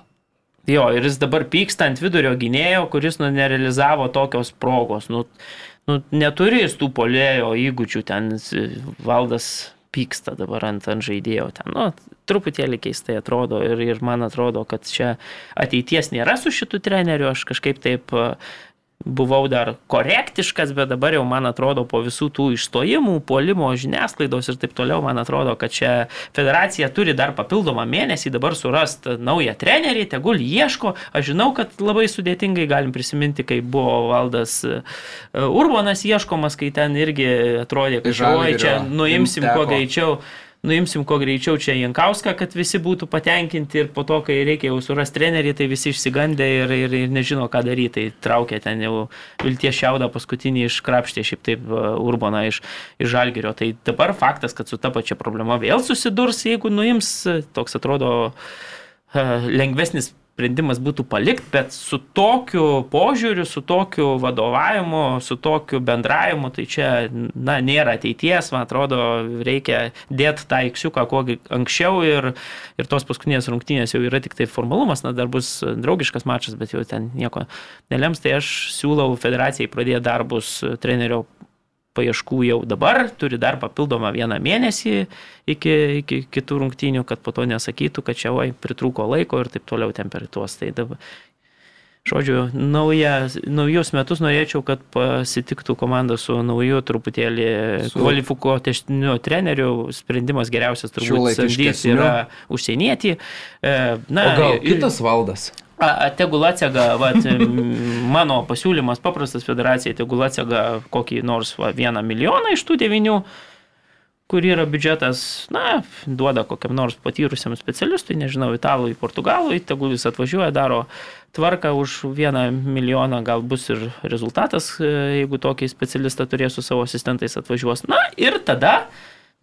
Jo, ir jis dabar pyksta ant vidurio gynėjo, kuris nu, nerealizavo tokios progos. Nu, nu, neturi jis tų polėjo įgūdžių, ten valdas pyksta dabar ant, ant žaidėjo. Ten, nu, truputėlį keistai atrodo ir, ir man atrodo, kad čia ateities nėra su šitu treneriu, aš kažkaip taip buvau dar korektiškas, bet dabar jau man atrodo po visų tų išstojimų, puolimo žiniasklaidos ir taip toliau, man atrodo, kad čia federacija turi dar papildomą mėnesį dabar surasti naują trenerį, tegul ieško. Aš žinau, kad labai sudėtingai galim prisiminti, kai buvo valdas e, Urbanas ieškomas, kai ten irgi atrodė, kad čia nuimsim kuo greičiau nuimsim kuo greičiau čia Jankauską, kad visi būtų patenkinti ir po to, kai reikia jau surasti trenerį, tai visi išsigandė ir, ir, ir nežino, ką daryti. Tai traukė ten jau vilties šiaudą paskutinį iškrapštė šiaip taip Urbaną iš, iš Žalgerio. Tai dabar faktas, kad su ta pačia problema vėl susidurs, jeigu nuims, toks atrodo lengvesnis sprendimas būtų palikti, bet su tokiu požiūriu, su tokiu vadovavimu, su tokiu bendravimu, tai čia, na, nėra ateities, man atrodo, reikia dėti tą iksiuką kuo anksčiau ir, ir tos paskutinės rungtynės jau yra tik tai formalumas, na, dar bus draugiškas mačas, bet jau ten nieko nelems, tai aš siūlau federacijai pradėti darbus trenerio paieškų jau dabar, turi dar papildomą vieną mėnesį iki, iki kitų rungtynių, kad po to nesakytų, kad čia oi pritrūko laiko ir taip toliau temperatuos. Tai dabar, žodžiu, nauja, naujus metus norėčiau, kad pasitiktų komanda su nauju truputėlį su... kvalifikuotesniu treneriu. Sprendimas geriausias turbūt samdys yra užsienietį. E, na, o gal kitas valdas? Tegul atsega, vat, mano pasiūlymas paprastas federacijai, tegul atsega kokį nors va, vieną milijoną iš tų devinių, kur yra biudžetas, na, duoda kokiam nors patyrusiam specialistui, nežinau, italui, portugalui, tegul jis atvažiuoja, daro tvarką už vieną milijoną, gal bus ir rezultatas, jeigu tokį specialistą turės su savo asistentais atvažiuos. Na ir tada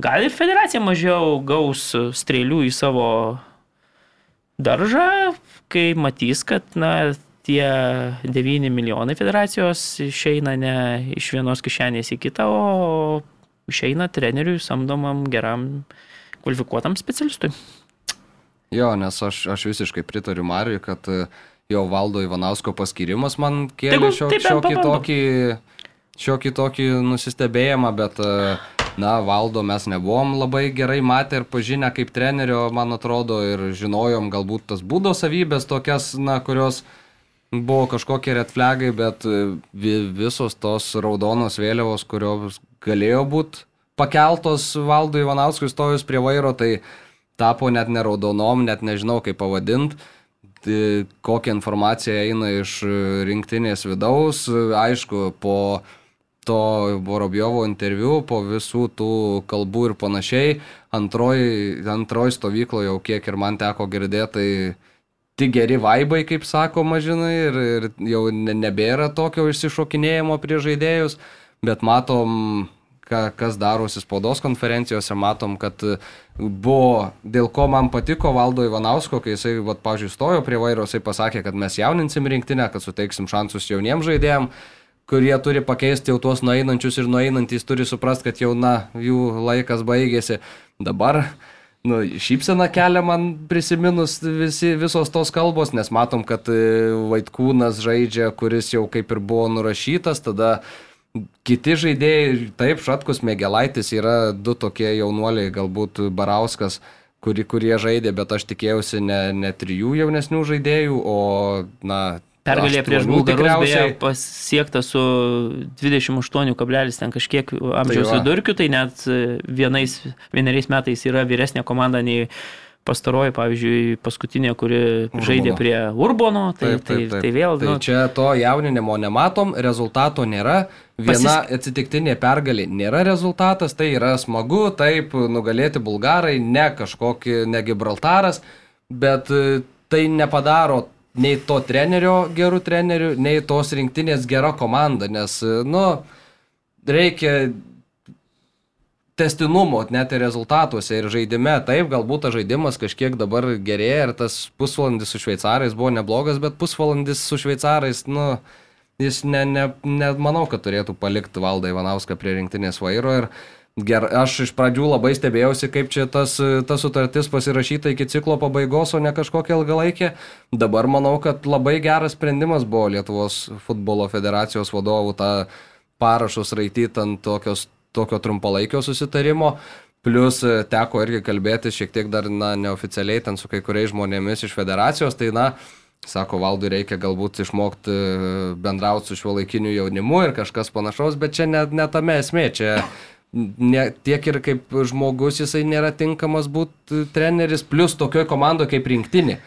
gal ir federacija mažiau gaus strėlių į savo daržą, kai matys, kad na, tie 9 milijonai federacijos išeina ne iš vienos kišenės į kitą, o išeina treneriui samdomam geram kvalifikuotam specialistui. Jo, nes aš, aš visiškai pritariu Mariui, kad e, jo valdo Ivanausko paskirimas man kėlė šiokį, šiokį tokį, šiokį tokį nusistebėjimą, bet uh, na, valdo mes nebuvom labai gerai matę ir pažinę kaip trenerio, man atrodo, ir žinojom galbūt tas būdo savybės tokias, na, kurios buvo kažkokie red flagai, bet e, visos tos raudonos vėliavos, kurios galėjo būti pakeltos valdo Ivanauskui stojus prie vairo, tai tapo net neraudonom, net nežinau kaip pavadinti kokia informacija eina iš rinktinės vidaus. Aišku, po to Vorobjovo interviu, po visų tų kalbų ir panašiai, antroji antroj stovykloje jau kiek ir man teko girdėti, tai tik geri vaibai, kaip sakoma, žinai, ir, ir jau nebėra tokio išsišokinėjimo prie žaidėjus, bet matom, ka, kas darosi spaudos konferencijose, matom, kad buvo, dėl ko man patiko Valdo Ivanausko, kai jisai, va, pažiūrėjau, stojo prie vairo, jisai pasakė, kad mes jauninsim rinktinę, kad suteiksim šansus jauniems žaidėjams kurie turi pakeisti jau tuos nueinančius ir nueinantys turi suprasti, kad jau, na, jų laikas baigėsi. Dabar, nu, šypsena kelia man prisiminus visi, visos tos kalbos, nes matom, kad e, Vaitkūnas žaidžia, kuris jau kaip ir buvo nurašytas, tada kiti žaidėjai, taip, Šatkus Megelaitis yra du tokie jaunuoliai, galbūt Barauskas kuri, kurie žaidė, bet aš tikėjausi ne, ne trijų jaunesnių žaidėjų, o, na, Pergalė prieš Bulgarus beje pasiekta su 28, ten kažkiek amžiaus tai vidurkiu, tai net vienais, vieneriais metais yra vyresnė komanda nei pastaroji, pavyzdžiui, paskutinė, kuri Urbono. žaidė prie Urbono, tai, taip, taip, taip. tai, tai vėl. Tai nu, čia to jauninimo nematom, rezultato nėra. Viena pasis... atsitiktinė pergalė nėra rezultatas, tai yra smagu, taip, nugalėti bulgarai, ne kažkokį, ne Gibraltaras, bet tai nepadaro nei to trenerio gerų trenerių, nei tos rinktinės gera komanda, nes, nu, reikia testinumo net ir rezultatuose ir žaidime. Taip, galbūt tas žaidimas kažkiek dabar gerėja ir tas pusvalandis su šveicarais buvo neblogas, bet pusvalandis su šveicarais, nu, jis ne, ne, ne manau, kad turėtų palikti valdą Ivanauską prie rinktinės vairo ir Ger, aš iš pradžių labai stebėjausi, kaip čia tas, tas sutartis pasirašyta iki ciklo pabaigos, o ne kažkokia ilgalaikė. Dabar manau, kad labai geras sprendimas buvo Lietuvos futbolo federacijos vadovų tą parašus raityti ant tokios, tokio trumpalaikio susitarimo. Plus e, teko irgi kalbėti šiek tiek dar na, neoficialiai ten su kai kuriais žmonėmis iš federacijos, tai na, sako, valdui reikia galbūt išmokti bendrauti su šiuo laikiniu jaunimu ir kažkas panašaus, bet čia net ne tame esmė, čia ne, tiek ir kaip žmogus jisai nėra tinkamas būti treneris, plus tokioje komandoje kaip rinktinė.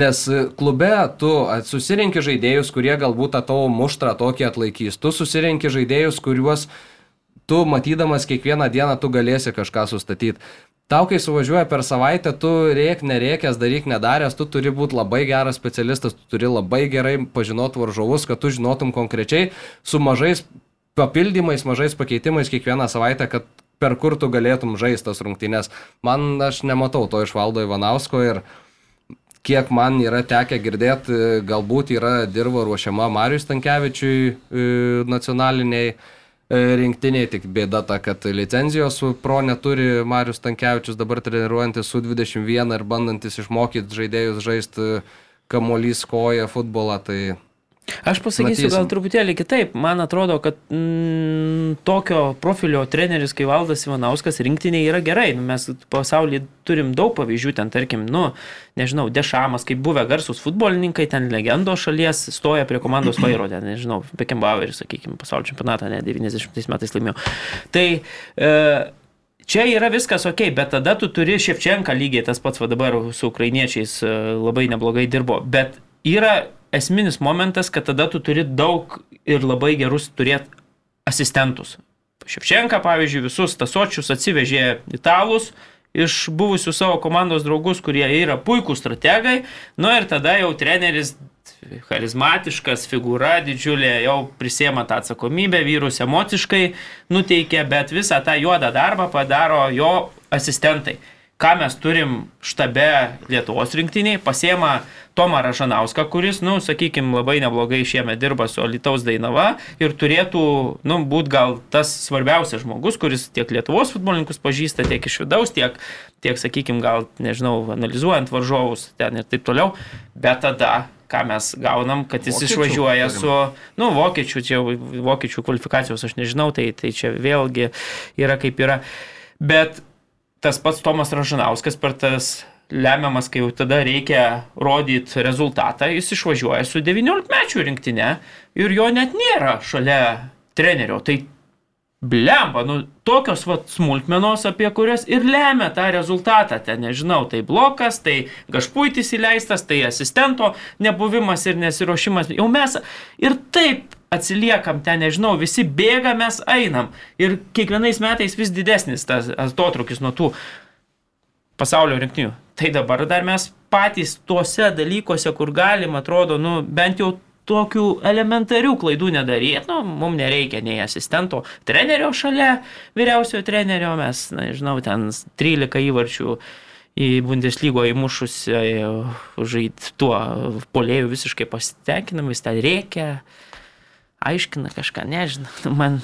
Nes klube tu susirinki žaidėjus, kurie galbūt tą tavo muštrą tokį atlaikys. Tu susirinki žaidėjus, kuriuos tu matydamas kiekvieną dieną tu galėsi kažką sustatyti. Tau, kai suvažiuoja per savaitę, tu reik, nereikęs, daryk, nedaręs, tu turi būti labai geras specialistas, tu turi labai gerai pažinoti varžovus, kad tu žinotum konkrečiai su mažais papildymais, mažais pakeitimais kiekvieną savaitę, kad per kur tu galėtum žaisti tas rungtynės. Man aš nematau to iš valdo Ivanausko ir kiek man yra tekę girdėti, galbūt yra dirba ruošiama Marius Tankievičiui e, nacionaliniai e, rinktiniai, tik bėda ta, kad licenzijos pro neturi Marius Tankievičius dabar treniruojantis su 21 ir bandantis išmokyti žaidėjus žaisti kamuolys koja futbolą, tai Aš pasakysiu Matysim. gal truputėlį kitaip. Man atrodo, kad mm, tokio profilio treneris kaip Valdas Ivanauskas rinktinė yra gerai. Nu, mes pasaulyje turim daug pavyzdžių, ten tarkim, nu, nežinau, Dešamas, kaip buvę garsus futbolininkai, ten legendo šalies stoja prie komandos vairo, ten, nežinau, Bekembaueris, sakykime, pasaulio čempionatą, ne, 90 metais laimėjo. Tai e, Čia yra viskas ok, bet tada tu turi Ševčenką lygiai tas pats, va dabar su ukrainiečiais e, labai neblogai dirbo, bet yra esminis momentas, kad tada tu turi daug ir labai gerus turėti asistentus. Ševčenka, pavyzdžiui, visus tasočius atsivežė italus iš buvusių savo komandos draugus, kurie yra puikūs strategai. Nu ir tada jau treneris charizmatiškas, figūra didžiulė, jau prisėma tą atsakomybę, vyrus emociškai nuteikia, bet visą tą juodą darbą padaro jo asistentai ką mes turim štabe Lietuvos rinktiniai, pasiema Tomą Ražanauską, kuris, nu, sakykime, labai neblogai šiemet dirba su Alitaus Dainava ir turėtų, nu, būti gal tas svarbiausias žmogus, kuris tiek Lietuvos futbolininkus pažįsta, tiek iš vidaus, tiek, tiek sakykime, gal, nežinau, analizuojant varžovus ten ir taip toliau, bet tada ką mes gaunam, kad jis vokiečių, išvažiuoja su, nu, vokiečių, čia vokiečių kvalifikacijos aš nežinau, tai, tai čia vėlgi yra kaip yra. Bet tas pats Tomas Ražanauskas per tas lemiamas, kai jau tada reikia rodyti rezultatą, jis išvažiuoja su 19 mečių rinktinė ir jo net nėra šalia trenerio. Tai blemba, nu, tokios vat, smulkmenos, apie kurias ir lemia tą rezultatą. Ten nežinau, tai blokas, tai gašpuitis įleistas, tai asistento nebuvimas ir nesiuošimas. Jau mes ir taip atsiliekam ten, nežinau, visi bėga, mes einam. Ir kiekvienais metais vis didesnis tas atotrukis nuo tų pasaulio rinktinių. Tai dabar dar mes patys tuose dalykuose, kur galim, atrodo, nu, bent jau tokių elementarių klaidų nedaryti, nu, mums nereikia nei asistento trenerio šalia vyriausiojo trenerio, mes, na, žinau, ten 13 įvarčių į Bundeslygo įmušus žaid tuo polėjų visiškai pasitenkinamais, ten reikia aiškina kažką, nežinau, man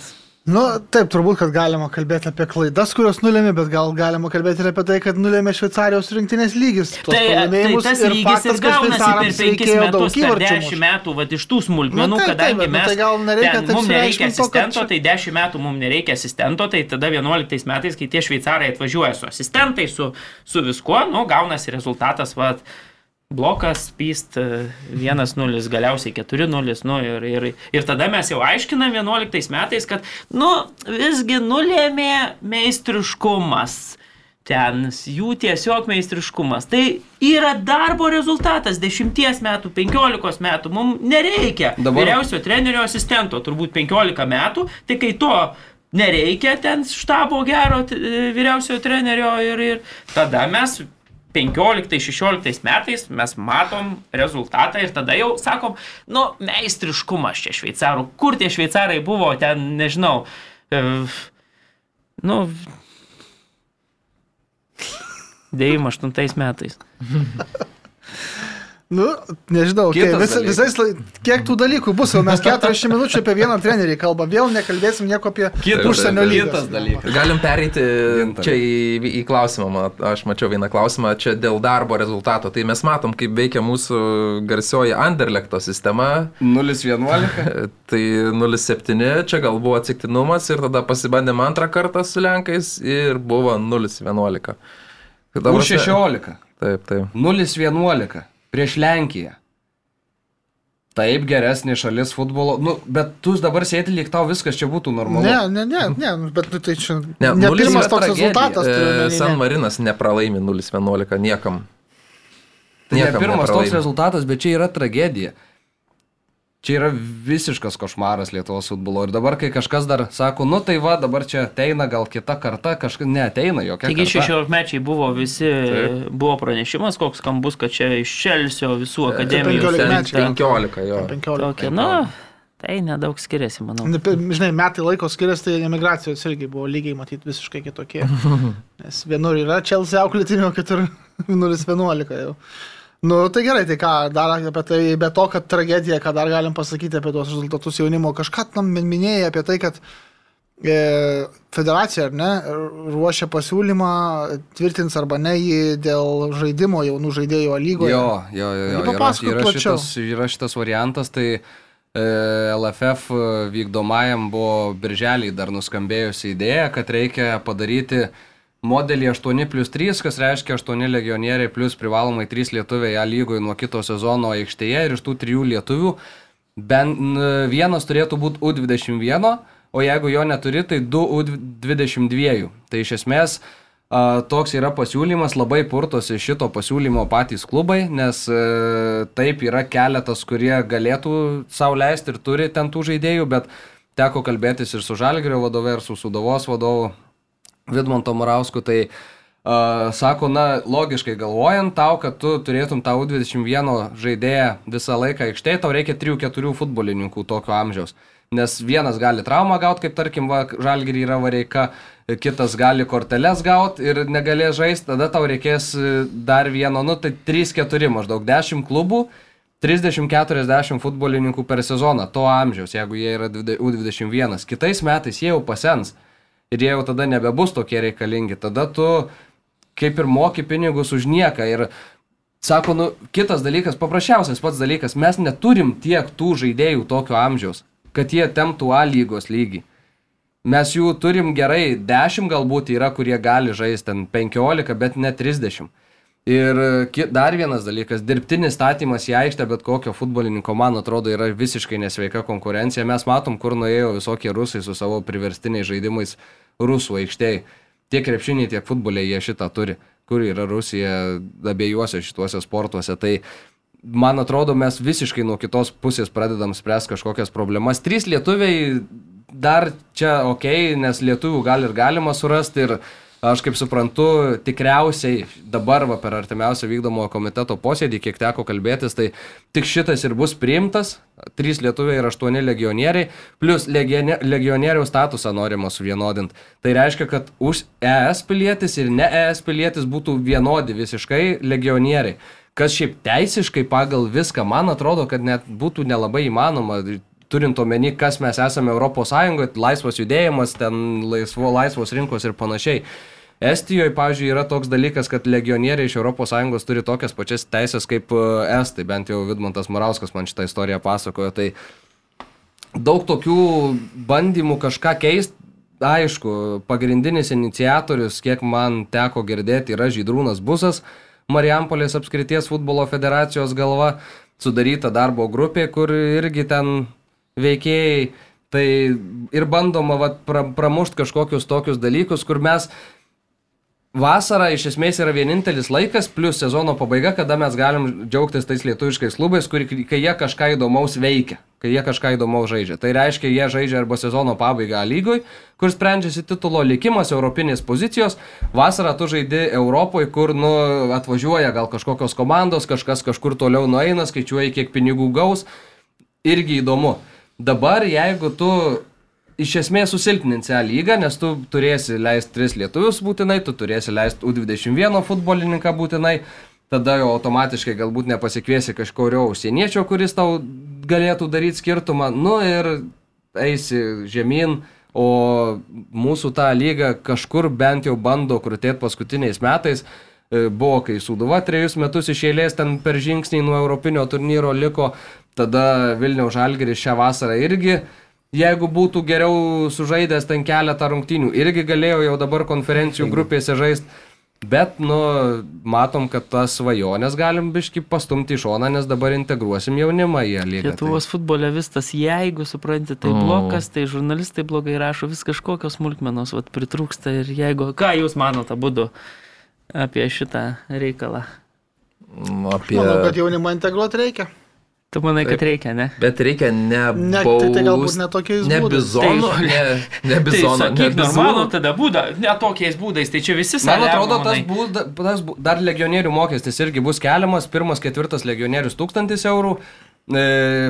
Nu, taip, turbūt, kad galima kalbėti apie klaidas, kurios nulėmė, bet gal galima kalbėti ir apie tai, kad nulėmė Šveicarijos rinktinės lygis. Tai, tai tas ir lygis faktas, ir gaunasi per penkis metus, per dešimt metų, va, iš tų smulkmenų, nu, tai, kadangi taip, mes... Nu, tai gal nereikia, ten, mums nereikia asistento, to, tai dešimt metų mums nereikia asistento, tai tada 11 metais, kai tie šveicarai atvažiuoja su asistentais, su, su viskuo, nu, gaunasi rezultatas, va, blokas, pyst 1-0, galiausiai 4-0, nu, ir, ir, ir tada mes jau aiškinam 11 metais, kad, nu, visgi nulėmė meistriškumas. Ten jų tiesiog meistriškumas. Tai yra darbo rezultatas 10 metų, 15 metų. Mums nereikia Dabar... vyriausio trenerio asistento, turbūt 15 metų. Tai kai to nereikia ten štabo gero vyriausiojo trenerio ir, ir tada mes 15-16 metais mes matom rezultatą ir tada jau sakom, nu, meistriškumas čia šveicarų. Kur tie šveicarai buvo ten, nežinau. E, nu. 98 metais. Nu, nežinau, okay, vis, visais, kiek tų dalykų bus, jau mes 40 minučių apie vieną trenerį kalbam, vėl nekalbėsim nieko apie Kitas- užsienio dalykas. Galim pereiti čia į, į klausimą. Aš mačiau vieną klausimą čia dėl darbo rezultato. Tai mes matom, kaip veikia mūsų garsioji Anderlekto sistema. 0-11. Tai 0,7 čia gal buvo atsiktinumas ir tada pasibandėm antrą kartą su Lenkais ir buvo 0,11. Tai ta prasme- U16. Taip, taip. 0-11 prieš Lenkiją. Taip, geresnė šalis futbolo. Nu, bet tu dabar sėdi lyg tau viskas čia būtų normalu. Ne, ne, ne, ne, nu, bet nu, tai čia Ne, ne, pirmas toks tragedija. rezultatas. E, San. Marinas nepralaimi 0,11 niekam. Tai ne pirmas nepralaimi. toks rezultatas, bet čia yra tragedija. Čia yra visiškas košmaras Lietuvos futbolo. Ir dabar, kai kažkas dar sako, nu tai va, dabar čia ateina gal kita karta, kažkas neateina jokia. Taigi karta. 16 mečiai buvo visi, buvo pranešimas, koks skambus, kad čia iš Čelsio visų akademijų. 15 surinkta. 15 jo. 15. Tokia, nu, tai nedaug skiriasi, manau. Žinai, metai laiko skiriasi, tai emigracijos irgi buvo lygiai matyti visiškai kitokie. Nes vienur yra Chelsea auklėtinio, kitur 0-11 jau. Nu, tai gerai, tai ką dar apie tai, be to, kad tragedija, ką dar galim pasakyti apie tos rezultatus jaunimo, kažką tam minėjai apie tai, kad e, federacija, ar ne, ruošia pasiūlymą, tvirtins arba ne jį dėl žaidimo jaunų žaidėjų lygoje. Jo, jo, jo. jo. Yra, yra, šitas, yra šitas variantas, tai e, LFF vykdomajam buvo birželį dar nuskambėjusi idėja, kad reikia padaryti modelį 8 plus 3, kas reiškia 8 legionieriai plus privalomai 3 lietuviai A lygoje nuo kito sezono aikštėje ir iš tų 3 lietuvių bent n- vienas turėtų būti U21, o jeigu jo neturi, tai 2 U22. Tai iš esmės toks yra pasiūlymas, labai purtosi šito pasiūlymo patys klubai, nes e, taip yra keletas, kurie galėtų savo leisti ir turi ten tų žaidėjų, bet teko kalbėtis ir su Žalgirio vadove, ir su Sudovos vadovu Vidmanto Marausku, tai Uh, sako, na, logiškai galvojant, tau, kad tu turėtum tą U21 žaidėją visą laiką aikštėje, tau reikia 3-4 futbolininkų tokio amžiaus. Nes vienas gali traumą gauti, kaip tarkim, va, žalgirį yra vareika, kitas gali korteles gauti ir negalės žaisti, tada tau reikės e, dar vieno, nu, tai 3-4 maždaug 10 klubų. 30-40 futbolininkų per sezoną, to amžiaus, jeigu jie yra dvide- U21. Kitais metais jie jau pasens ir jie jau tada nebebus tokie reikalingi. Tada tu kaip ir moki pinigus už nieką. Ir sako, nu, kitas dalykas, paprasčiausias pats dalykas, mes neturim tiek tų žaidėjų tokio amžiaus, kad jie temtų A lygos lygį. Mes jų turim gerai 10 galbūt yra, kurie gali žaisti ten 15, bet ne 30. Ir ki- dar vienas dalykas, dirbtinis statymas į aikštę bet kokio futbolininko, man atrodo, yra visiškai nesveika konkurencija. Mes matom, kur nuėjo visokie rusai su savo priverstiniais žaidimais rusų aikštėje. Tiek krepšiniai, tiek futboliai jie šitą turi. Kur yra Rusija abiejuose šituose sportuose. Tai man atrodo, mes visiškai nuo kitos pusės pradedam spręsti kažkokias problemas. Trys lietuviai dar čia ok, nes lietuvių gal ir galima surasti ir aš kaip suprantu, tikriausiai dabar va, per artimiausią vykdomo komiteto posėdį, kiek teko kalbėtis, tai tik šitas ir bus priimtas. Trys lietuviai ir aštuoni legionieriai, plus legionieriaus statusą norima suvienodinti. Tai reiškia, kad už ES pilietis ir ne ES pilietis būtų vienodi visiškai legionieriai. Kas šiaip teisiškai pagal viską, man atrodo, kad net būtų nelabai įmanoma, turint omeny, kas mes esame ES, laisvas judėjimas, ten laisvo, laisvos rinkos ir panašiai. Estijoje, pavyzdžiui, yra toks dalykas, kad legionieriai iš ES turi tokias pačias teisės kaip e, Estai, bent jau Vidmantas Murauskas man šitą istoriją pasakojo. Tai daug tokių bandymų kažką keisti. Aišku, pagrindinis iniciatorius, kiek man teko girdėti, yra Žydrūnas Busas, Marijampolės apskrities futbolo federacijos galva, sudaryta darbo grupė, kur irgi ten veikėjai. Tai ir bandoma vat, pra, pramušti kažkokius tokius dalykus, kur mes Vasara iš esmės yra vienintelis laikas, plus sezono pabaiga, kada mes galim džiaugtis tais lietuviškais klubais, kur, kai jie kažką įdomaus veikia, kai jie kažką įdomaus žaidžia. Tai reiškia, jie žaidžia arba sezono pabaigą lygoj, kur sprendžiasi titulo likimas, europinės pozicijos. Vasarą tu žaidi Europoje, kur nu, atvažiuoja gal kažkokios komandos, kažkas kažkur toliau nueina, skaičiuoja, kiek pinigų gaus. Irgi įdomu. Dabar, jeigu tu iš esmės susilpninsi A lygą, nes tu turėsi leisti tris lietuvius būtinai, tu turėsi leisti U21 futbolininką būtinai. tada jau automatiškai galbūt nepasikviesi kažkurio užsieniečio, kuris tau galėtų daryti skirtumą, nu ir eisi žemyn, o mūsų tą lygą kažkur bent jau bando krūtėti paskutiniais metais. E, Buvo, kai Sūduva trejus metus iš eilės ten per žingsnį nuo Europinio turnyro liko, tada Vilniaus Žalgeris šią vasarą irgi jeigu būtų geriau sužaidęs ten keletą rungtynių, irgi galėjo jau dabar konferencijų grupėse žaisti. Bet, nu, matom, kad tas svajonės galim biški pastumti į šoną, nes dabar integruosim jaunimą į lygą. Lietuvos futbole vis tas, jeigu supranti, tai blokas, tai žurnalistai blogai rašo, vis kažkokios smulkmenos, vat pritrūksta ir jeigu, ką jūs manote būdu apie šitą reikalą? Nu, Apie... Manau, kad jaunimą integruoti reikia. Tu manai, kad reikia, ne? Bet reikia ne... Ne, baust- tai, tai galbūt ne tokiais Ne bizonų, Tai- ne, ne bizonų, tai, ne sakyk, bizonų. normalu tada būda, ne tokiais būdais, tai čia visi Man saliamo, atrodo, tas, da- tas bu- dar legionierių mokestis irgi bus keliamas. Pirmas, ketvirtas legionierius 1000 eurų,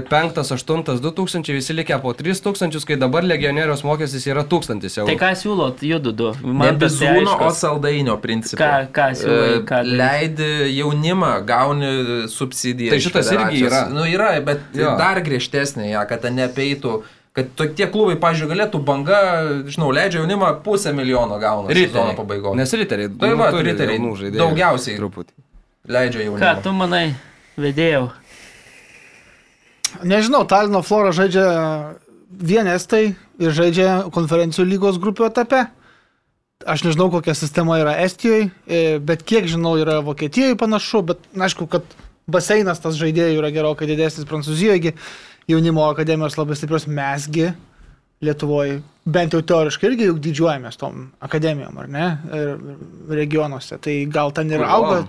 penktas, aštuntas 2000, visi likę po 3000, kai dabar legionierius mokestis yra 1000 eurų. Tai ką siūlot, judu du? Man tas bizūno, o saldainio principu. Ką- ką siūlai, E, ką daryt? Leidi jaunimą, gauni subsidiją. Tai šitas irgi yra. Nu, yra, bet Jo. dar griežtesnė, ja, kad ten nepeitų. Kad tokie klubai, pažiūrėjau, galėtų banga, žinau, leidžia jaunimą pusę milijono gauna sezono pabaigoje. Nes riteriai, Tai va, turi riteriai daugiausiai. Truputį. Leidžia Ką jaunimą. tu manai, vedėjau? Nežinau, Talino Flora žaidžia vien estai ir žaidžia konferencijų lygos grupių etape. Aš nežinau, kokia sistema yra Estijoje, e, bet kiek žinau, yra Vokietijoje panašu, bet aišku, kad baseinas tas žaidėjų yra gerokai didesnis Prancūzijoje, jaunimo akademijos labai stiprios mesgi Lietuvoje, bent jau teoriškai irgi juk didžiuojamės tom akademijom, ar ne, regionuose. Tai gal ten ir auga.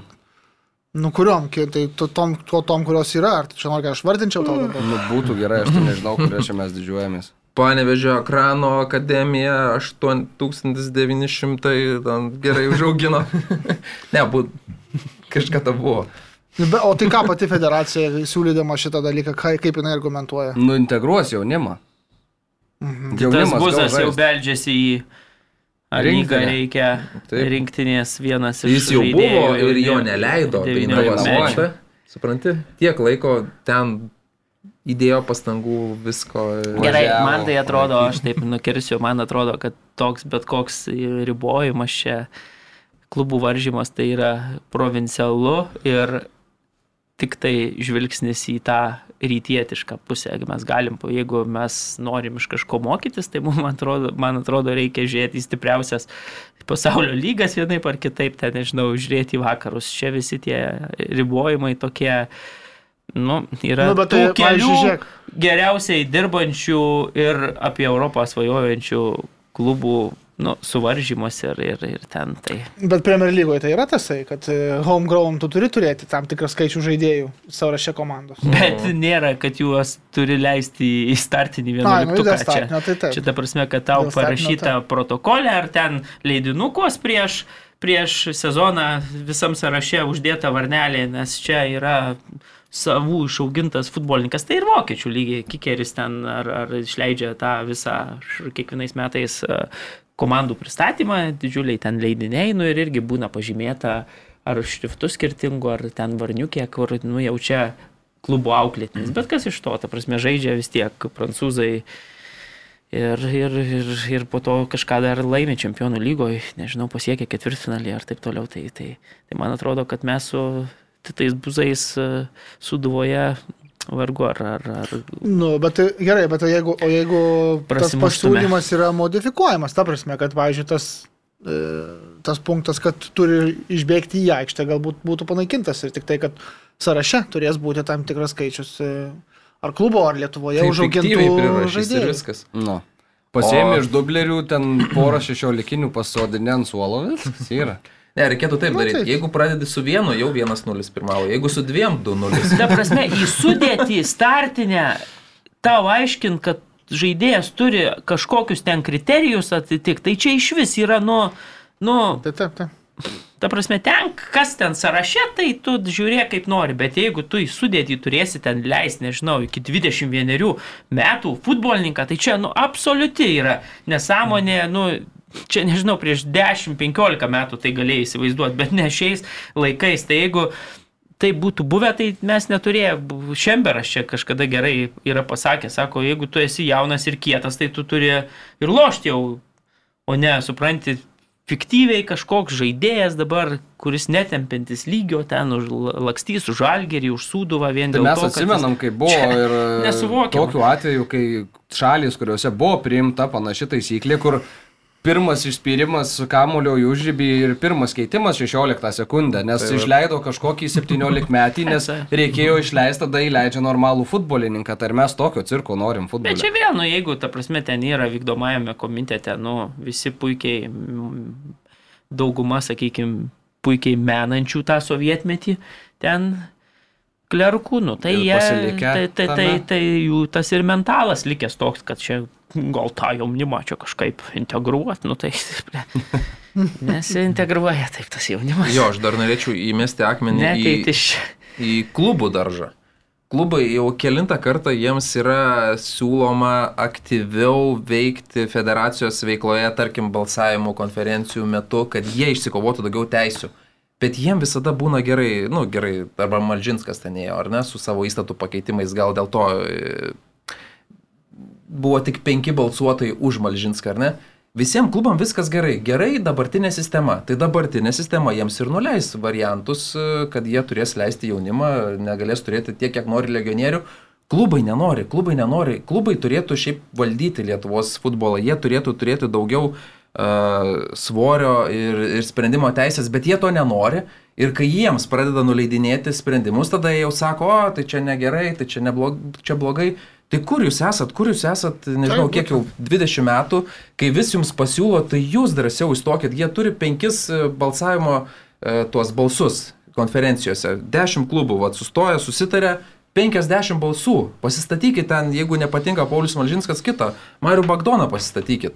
Nu kuriuom, tai to- tom, to, tom, kurios yra, ar čia nori, kad aš vardinčiau tau dabar? Nu, būtų gerai, aš tai nežinau, kurio čia mes didžiuojamės. Panevežio ekrano akademija 8900 ten gerai užaugino. ne, būt, kažkada buvo. Nu, be- O tai ką pati federacija siūlydama šitą dalyką, ką- kaip jinai argumentuoja? Nu, integruos jaunimą. Mhm. Jaunimas buzas jau beldžiasi į ar lygą Rinktinę. reikia Taip. rinktinės vienas iš Jis jau buvo ir jo devyni- neleido. devyniolikmečių. Dainavos Supranti, tiek laiko ten įdėjo pastangų visko. Gerai, Važiavo. man tai atrodo, aš taip nukirsiu, man atrodo, kad toks bet koks ribojimas čia klubų varžymas tai yra provincialu ir tik tai žvilgsnis į tą rytietišką pusę. Jeigu mes galim, jeigu mes norim iš kažko mokytis, tai mums atrodo, man atrodo reikia žiūrėti į stipriausias pasaulio lygas vienaip ar kitaip, ten nežinau, žiūrėti į vakarus. Čia visi tie ribojimai tokie, nu, yra Nu, tų tai, kelių žiūrėk. geriausiai dirbančių ir apie Europą svajojančių klubų nu, suvaržymus ir, ir, ir ten tai. Bet Premier lygoje tai yra tasai, kad e, homegrown tu turi turėti tam tikrą skaičių žaidėjų sąraše komandos. Bet nėra, kad juos turi leisti į startinį nu, vienuoliktuką. dėl čia, tai taip. čia ta prasme, kad tau Dėl parašyta protokolė ar ten leidinukos prieš, prieš sezoną visam sąraše uždėta varnelė, nes čia yra savų išaugintas futbolininkas, tai ir vokiečių lygiai, kikeris ten ar, ar išleidžia tą visą kiekvienais metais e, komandų pristatymą, didžiuliai ten leidiniai, nu ir irgi būna pažymėta ar šriftų skirtingų, ar ten varniukė, kur, nu jau čia klubo auklėtinis. Bet kas iš to, ta prasme, žaidžia vis tiek prancūzai. Ir, ir, ir, ir po to kažką dar laimė čempionų lygoje, nežinau, pasiekė ketvirtfinalį ar taip toliau. Tai, tai, tai man atrodo, kad mes su tais buzais suduvoje vargu ar, ar, ar Nu, bet tai gerai, bet tai jeigu, o jeigu tas pasiūlymas yra modifikuojamas, ta prasme, kad, pavyzdžiui, tas, e, tas punktas, kad turi išbėgti į aikštę, galbūt būtų panaikintas ir tik tai, kad sąraše turės būti tam tikras skaičius e, ar klubo, ar Lietuvoje Tai užaugintų žaidėjų. viskas. Nu. Pasiemi O- iš dublerių ten porą šešiolikinių pasodinę ant suolo, viskas yra. Ne, reikėtų taip Nu, daryti. taip. Jeigu pradedi su vienu, jau 1-0 pirmavo. Jeigu su dviem, 2-0. Ta prasme, į sudėtį startinę tau aiškint, kad žaidėjas turi kažkokius ten kriterijus atitikti, tai čia iš vis yra, nu, nu, Tai taip, taip. ta prasme, ten, kas ten sąraše, tai tu žiūrėk kaip nori, bet jeigu tu į sudėtį turėsi ten leisti, nežinau, iki 21 metų futbolininką, tai čia, nu, absoliuti yra nesąmonė, nu, čia nežinau, prieš 10-15 metų tai galėjai įsivaizduoti, bet ne šiais laikais. Tai jeigu tai būtų buvę, tai mes neturėję. Šemberas čia kažkada gerai yra pasakęs, sako, jeigu tu esi jaunas ir kietas, tai tu turi ir lošti jau, o ne, supranti, fiktyviai kažkoks žaidėjas dabar, kuris netempintis lygio ten už lakstys, už algerį, už sūduvą vien Tai dėl mes to. atsimenam, kai buvo ir nesuvokiama. tokiu atveju, kai šalis, kuriuose buvo priimta panaši taisyklė, kur pirmas išspyrimas su kamulio į užrybį ir pirmas keitimas 16 sekundę, nes Tai išleido kažkokį 17 metį, nes reikėjo išleisti, tada įleidžia normalų futbolininką, tai ir mes tokio cirko norim Bet čia futbolą. vėl, nu, jeigu, ta prasme, ten yra vykdomajame komitete, nu, visi puikiai, dauguma, sakykime, puikiai menančių tą sovietmetį, ten klerkų, nu, tai jie, tai, tai, tai, tai jų tas ir mentalas likęs toks, kad čia gal tą jaunimą čia kažkaip integruot, nu, tai nesiintegruoja taip tas jaunimas. Jo, aš dar norėčiau įmesti akmenį ne, tai į, iš... į klubų daržą. Klubai jau kilintą kartą jiems yra siūloma aktyviau veikti federacijos veikloje, tarkim, balsavimų konferencijų metu, kad jie išsikovotų daugiau teisių. Bet jiem visada būna gerai, nu gerai, arba Malžinskas ten ėjo, ar ne, su savo įstatų pakeitimais, gal dėl to e, buvo tik penki balsuotojai už Malžinską, ar ne? Visiems klubam viskas gerai. Gerai dabartinė sistema. Tai dabartinė sistema jiems ir nuleis variantus, e, kad jie turės leisti jaunimą, negalės turėti tiek, kiek nori legionierių. Klubai nenori, klubai nenori. Klubai turėtų šiaip valdyti Lietuvos futbolą. Jie turėtų turėti daugiau uh, svorio ir, ir sprendimo teisės, bet jie to nenori. Ir kai jiems pradeda nuleidinėti sprendimus, tada jie jau sako, o tai čia negerai, tai čia, neblog, čia blogai. Tai kur jūs esat, kur jūs esat, nežinau, Taip, kiek jau 20 metų, kai vis jums pasiūlo, tai jūs drąsiau įstokit. Jie turi penkis e, balsavimo e, tuos balsus konferencijose. 10 klubų, vad, sustoja, susitarė, 50 balsų. Pasistatykit ten, jeigu nepatinka Paulius Malžinskas, kitą. Mariu Bagdoną pasistatykit.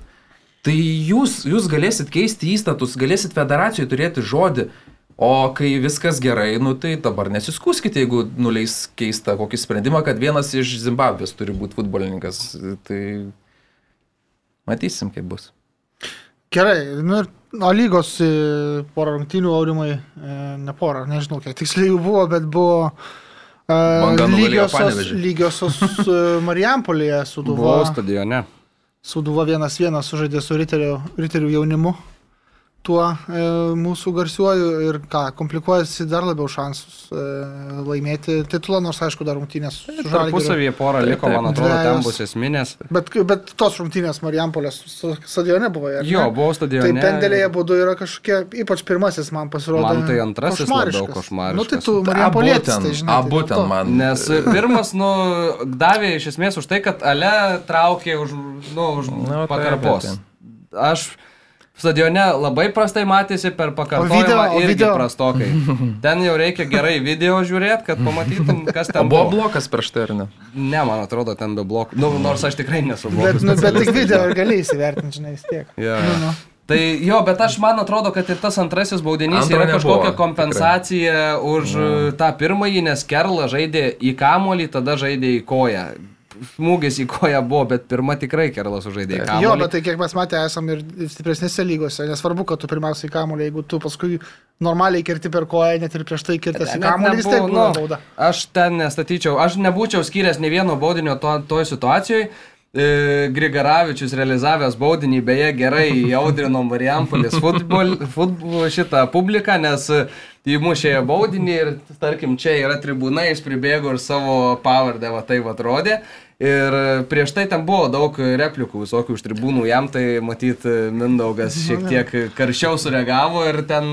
Tai jūs, jūs galėsit keisti įstatus, galėsit federacijoje turėti žodį. O kai viskas gerai, nu tai dabar nesiskūskite, jeigu nuleis keistą kokį sprendimą, kad vienas iš Zimbabvės turi būti futbolininkas. Tai matysim, kaip bus. Gerai, nu ir o lygos e, porą rungtynių aurimai, e, ne porą, nežinau kiek tiksliai jų buvo, bet buvo nugalėjo lygiosios, lygiosios Marijampolėje Buvau Suduva. stadione. Suduva vienas vienas sužaidė su riterių, riterių jaunimu. Tuo e, mūsų garsiuoju ir ką, komplikuojasi dar labiau šansus e, laimėti titulą, nors aišku, dar rungtynės su Žalgiriu. Tarpusavyje porą liko, taip. man atrodo, ten Dvejos. bus esminės. Bet, bet tos rungtynės Marijampolės stadione buvo. ne? Jo, buvau stadione. Tai pendelėje būdu yra kažkokie, ypač pirmasis man pasirodė. Man tai antrasis labiau košmariškas. Nu tai tu Marijampolėtis, ten, tai žinai. abu tai ten to. man. Nes pirmas, nu, davė iš esmės už tai, kad Ale traukė už, nu, už Nu, taip, pakarpos. taip, Aš stadione labai prastai matėsi per pakartojimą video- o irgi video? prastokai. Ten jau reikia gerai video žiūrėti, kad pamatytum, kas O ten buvo buvo. blokas prieš tai ar ne? Ne, man atrodo, ten be blokų. Nu, nors aš tikrai nesu Bet, blokas. nu, bet tik video gali įsivertinti, žinai, vis tiek. Jo, Nu, nu. Tai jo, bet aš man atrodo, kad ir tas antrasis baudinys Antro yra nebuvo, kažkokia tikrai. kompensacija už mm. tą pirmąjį, nes Kerla žaidė į kamolį, tada žaidė į koją. Smūgis į koją buvo, bet pirmą tikrai Kerlas sužaidė į kamolį. Jo, bet tai kiek mes matę esam ir stipresnėse lygose, nesvarbu, kad tu pirmiausiai kamuolį, jeigu tu paskui normaliai kerti per koją, net ir prieš tai kirtęs į kamuolį, vis tiek nebuvo, būna nu, bauda. Aš ten nestatyčiau, aš nebūčiau skyręs ne vieno baudinio to, toj situacijoje. Grigaravičius realizavęs baudinį, beje, gerai jaudrino Marijampolės futbol, futbol šitą publiką, nes e, įmušė baudinį ir, tarkim, čia yra tribūna, jis pribėgo ir savo pavardę, va tai va atrodė. Ir e, prieš tai ten buvo daug replikų visokių iš tribūnų, jam tai matyt Mindaugas šiek tiek karščiau sureagavo ir ten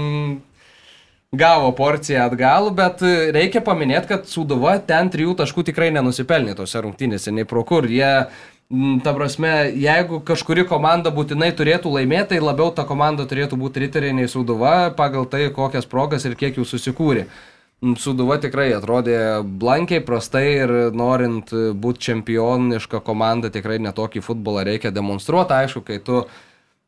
gavo porciją atgal, bet e, reikia paminėti, kad Suduva ten trijų taškų tikrai nenusipelnė tose rungtynėse, nei pro kur. Jie, ta prasme, jeigu kažkuri komanda būtinai turėtų laimėti, tai labiau ta komanda turėtų būti riteriai nei Suduva, pagal tai, kokias progas ir kiek jų susikūrė. M, Suduva tikrai atrodė blankiai, prastai ir norint būti čempioniška komanda, tikrai netokį futbolą reikia demonstruoti. Aišku, kai tu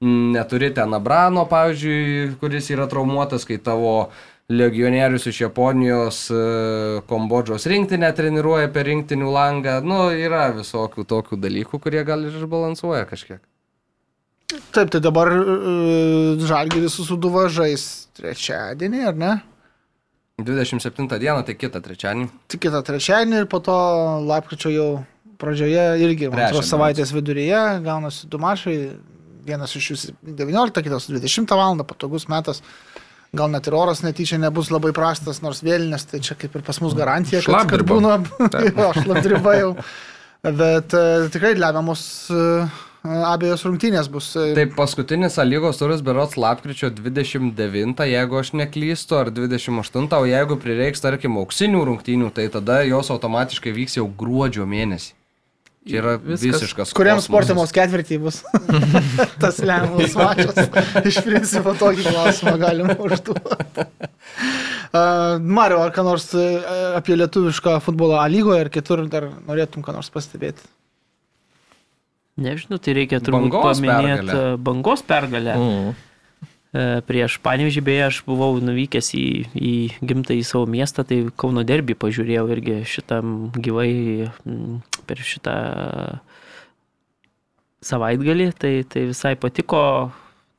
mm, neturi ten Abrano, pavyzdžiui, kuris yra traumuotas, kai tavo legionierius iš Japonijos e, Kambodžos rinktinę treniruoja per rinktinių langą. Nu, yra visokių tokių dalykų, kurie gal ir išbalansuoja kažkiek. Taip, tai dabar uh, Žalgiris su Suduva žais trečiadienį, ar ne? 27 dieną, tai kitą trečiadienį. Tik kitą trečiadienį ir po to lapkričio jau pradžioje irgi, man atrodo, savaitės viduryje gaunasi du mačai. Vienas iš jų 19, kitas 20 val. patogus metas. Gal net ir oras netyčia nebus labai prastas, nors vėlinės, tai čia kaip ir pas mus garantija, kad, kad būna šlapdriba jau. Bet e, tikrai lemiamos e, abiejos rungtynės bus. Taip, paskutinis lygos turas berots lapkričio 29, jeigu aš neklystu, ar 28, o jeigu prireiks, tarkim, auksinių rungtynių, tai tada jos automatiškai vyks jau gruodžio mėnesį. Čia yra Viskas. visiškas. Kosmosas. sportamos ketvirtį bus tas lemiamas mačas. Iš principo tokį klausimą galima užduoti. Uh, Mario, ar ką nors uh, apie lietuvišką futbolą A lygoje ir kitur dar norėtum ką nors pastebėti? Nežinau, tai reikia turbūt Bangos paminėti pergalę. e, bangos pergalę. Mm. E, Prieš Panevežį beje aš buvau nuvykęs į, į gimtą į savo miestą, tai Kauno derbį pažiūrėjau irgi šitam gyvai per šitą savaitgalį, tai, tai visai patiko,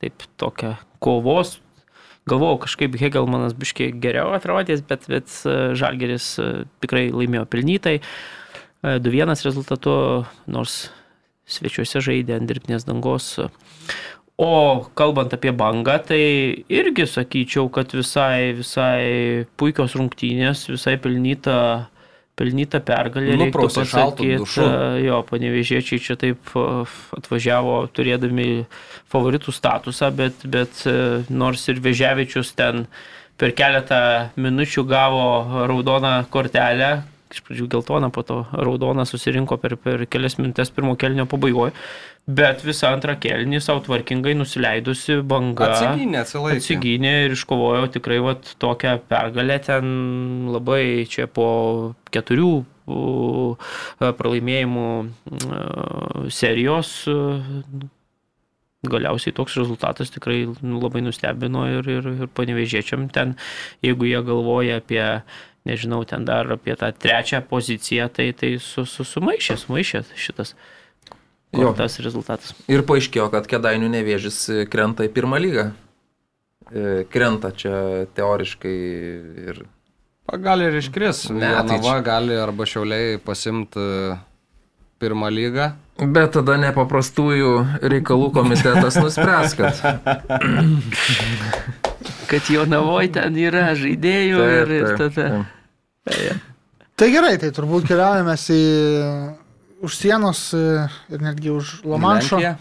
taip tokia kovos. Galvojau, kažkaip Hegelmanas biškiai geriau atrodys, bet, bet e, Žalgeris e, tikrai laimėjo pelnytai. E, 2-1 rezultatu, nors svečiuose žaidė ant dirbtinės dangos. O kalbant apie bangą, tai irgi sakyčiau, kad visai, visai puikios rungtynės, visai pelnyta, pelnyta pergalė. Nuprausė pasakyt. dušu. Jo, panevežėčiai čia taip a, atvažiavo turėdami favoritų statusą, bet, bet e, nors ir Veževičius ten per keletą minučių gavo raudoną kortelę, iš pradžių geltoną, po to raudoną susirinko per, per kelias minutės pirmo kelnio pabaigoje, bet visą antrą kelnį savo tvarkingai nusileidusi banga. Atsigynė, atsilaikė. Atsigynė ir iškovojo tikrai vat, tokią pergalę ten labai čia po keturių u, pralaimėjimų u, serijos u, galiausiai toks rezultatas tikrai labai nustebino ir, ir, ir panevežėčiam ten, jeigu jie galvoja apie, nežinau, ten dar apie tą trečią poziciją, tai, tai su, su, sumaišė, sumaišė šitas Jo. tas rezultatas. Ir paaiškėjo, kad Kedainių nevėžys krenta į pirmą lygą. E, Krenta čia teoriškai ir... Gali ir iškris. Ne, tai Jonava čia- gali arba šiauliai pasimti pirmą lygą. Bet tada nepaprastųjų reikalų komitetas nuspręs, kad... Kad jo navoj ten yra žaidėjų ir, ir tada. Tai gerai, tai turbūt keliaujame į už sienos e, ir netgi už Lamanšo. Lenkija.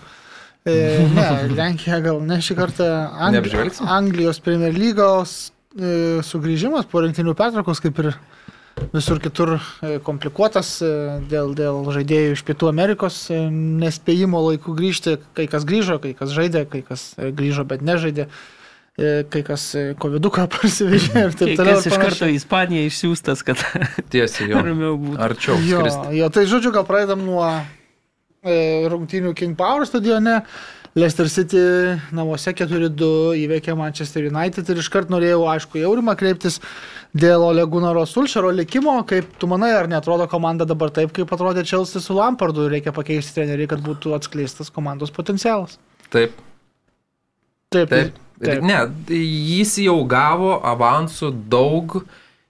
E, ne, Lenkija gal ne šį kartą. Angli Neapžvelgsim? Anglijos Premier lygos e, sugrįžimas po rinktinių pertraukos, kaip ir visur kitur e, komplikuotas e, dėl, dėl žaidėjų iš Pietų Amerikos e, nespėjimo laikų grįžti. Kai kas grįžo, kai kas žaidė, kai kas e, grįžo, bet nežaidė. e, Kai kas COVID-uką parsivežė ir taip toliau. ir iš karto į Ispaniją išsiųstas, kad Tiesiai jo. Arčiau Jo, jo, tai žodžiu, gal pradedam nuo e, rungtynių King Power stadione. Leicester City namuose 4-2 įveikė Manchester United ir iškart norėjau, aišku, į Aurimą kreiptis dėl Olegunaro Sulšero likimo. Kaip tu manai, ar netrodo komanda dabar taip, kaip atrodė Chelsea su Lampardu ir reikia pakeisti trenerių, kad būtų atskleistas komandos potencialas? Taip, Taip, taip. taip. Ne, jis jau gavo avansų daug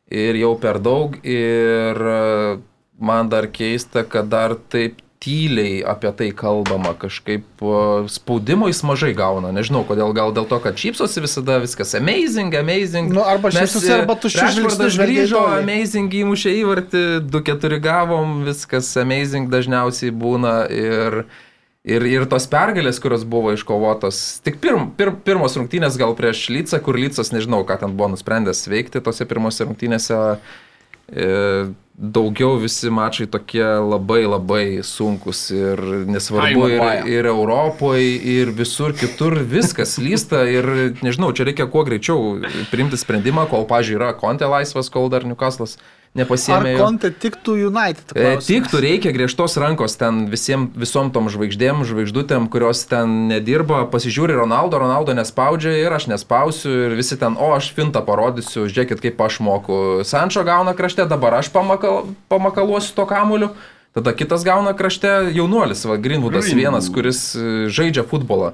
ir jau per daug ir e, man dar keista, kad dar taip tyliai apie tai kalbama, kažkaip e, spaudimo jis mažai gauna, nežinau kodėl, gal dėl to, kad šypsosi visada viskas amazing, amazing. Nu, arba šypsosi, arba tuščiu Rashfordas žvilgsniu grįžo, amazing įmušė įvartį, 2-4 gavom, viskas amazing dažniausiai būna ir, ir, ir tos pergalės, kurios buvo iškovotos, tik pirm, pir, pirmos rungtynės gal prieš Lycą, kur Lycas nežinau, ką ten buvo nusprendęs veikti tose pirmose rungtynėse. E, daugiau visi mačai tokie labai labai sunkus ir nesvarbu ir, ir Europoje, ir visur kitur viskas lysta ir nežinau, čia reikia kuo greičiau priimti sprendimą, kol, pažiūrėjau, yra kontė laisvas, kol dar Newcastle'as Ar nepasiemė. jo. Konte tiktų United? E, klausimas? Tiktų reikia griežtos rankos ten visiem, visom tom žvaigždėm, žvaigždutėm, kurios ten nedirba, pasižiūri Ronaldo, Ronaldo nespaudžia ir aš nespausiu ir visi ten, o aš fintą parodysiu, žiūrėkit kaip aš moku. Sančio gauna krašte, dabar aš pamakal, pamakaluosiu to kamuliu. Tada kitas gauna krašte jaunuolis, va, Greenwoodas vienas, kuris e, žaidžia futbolą.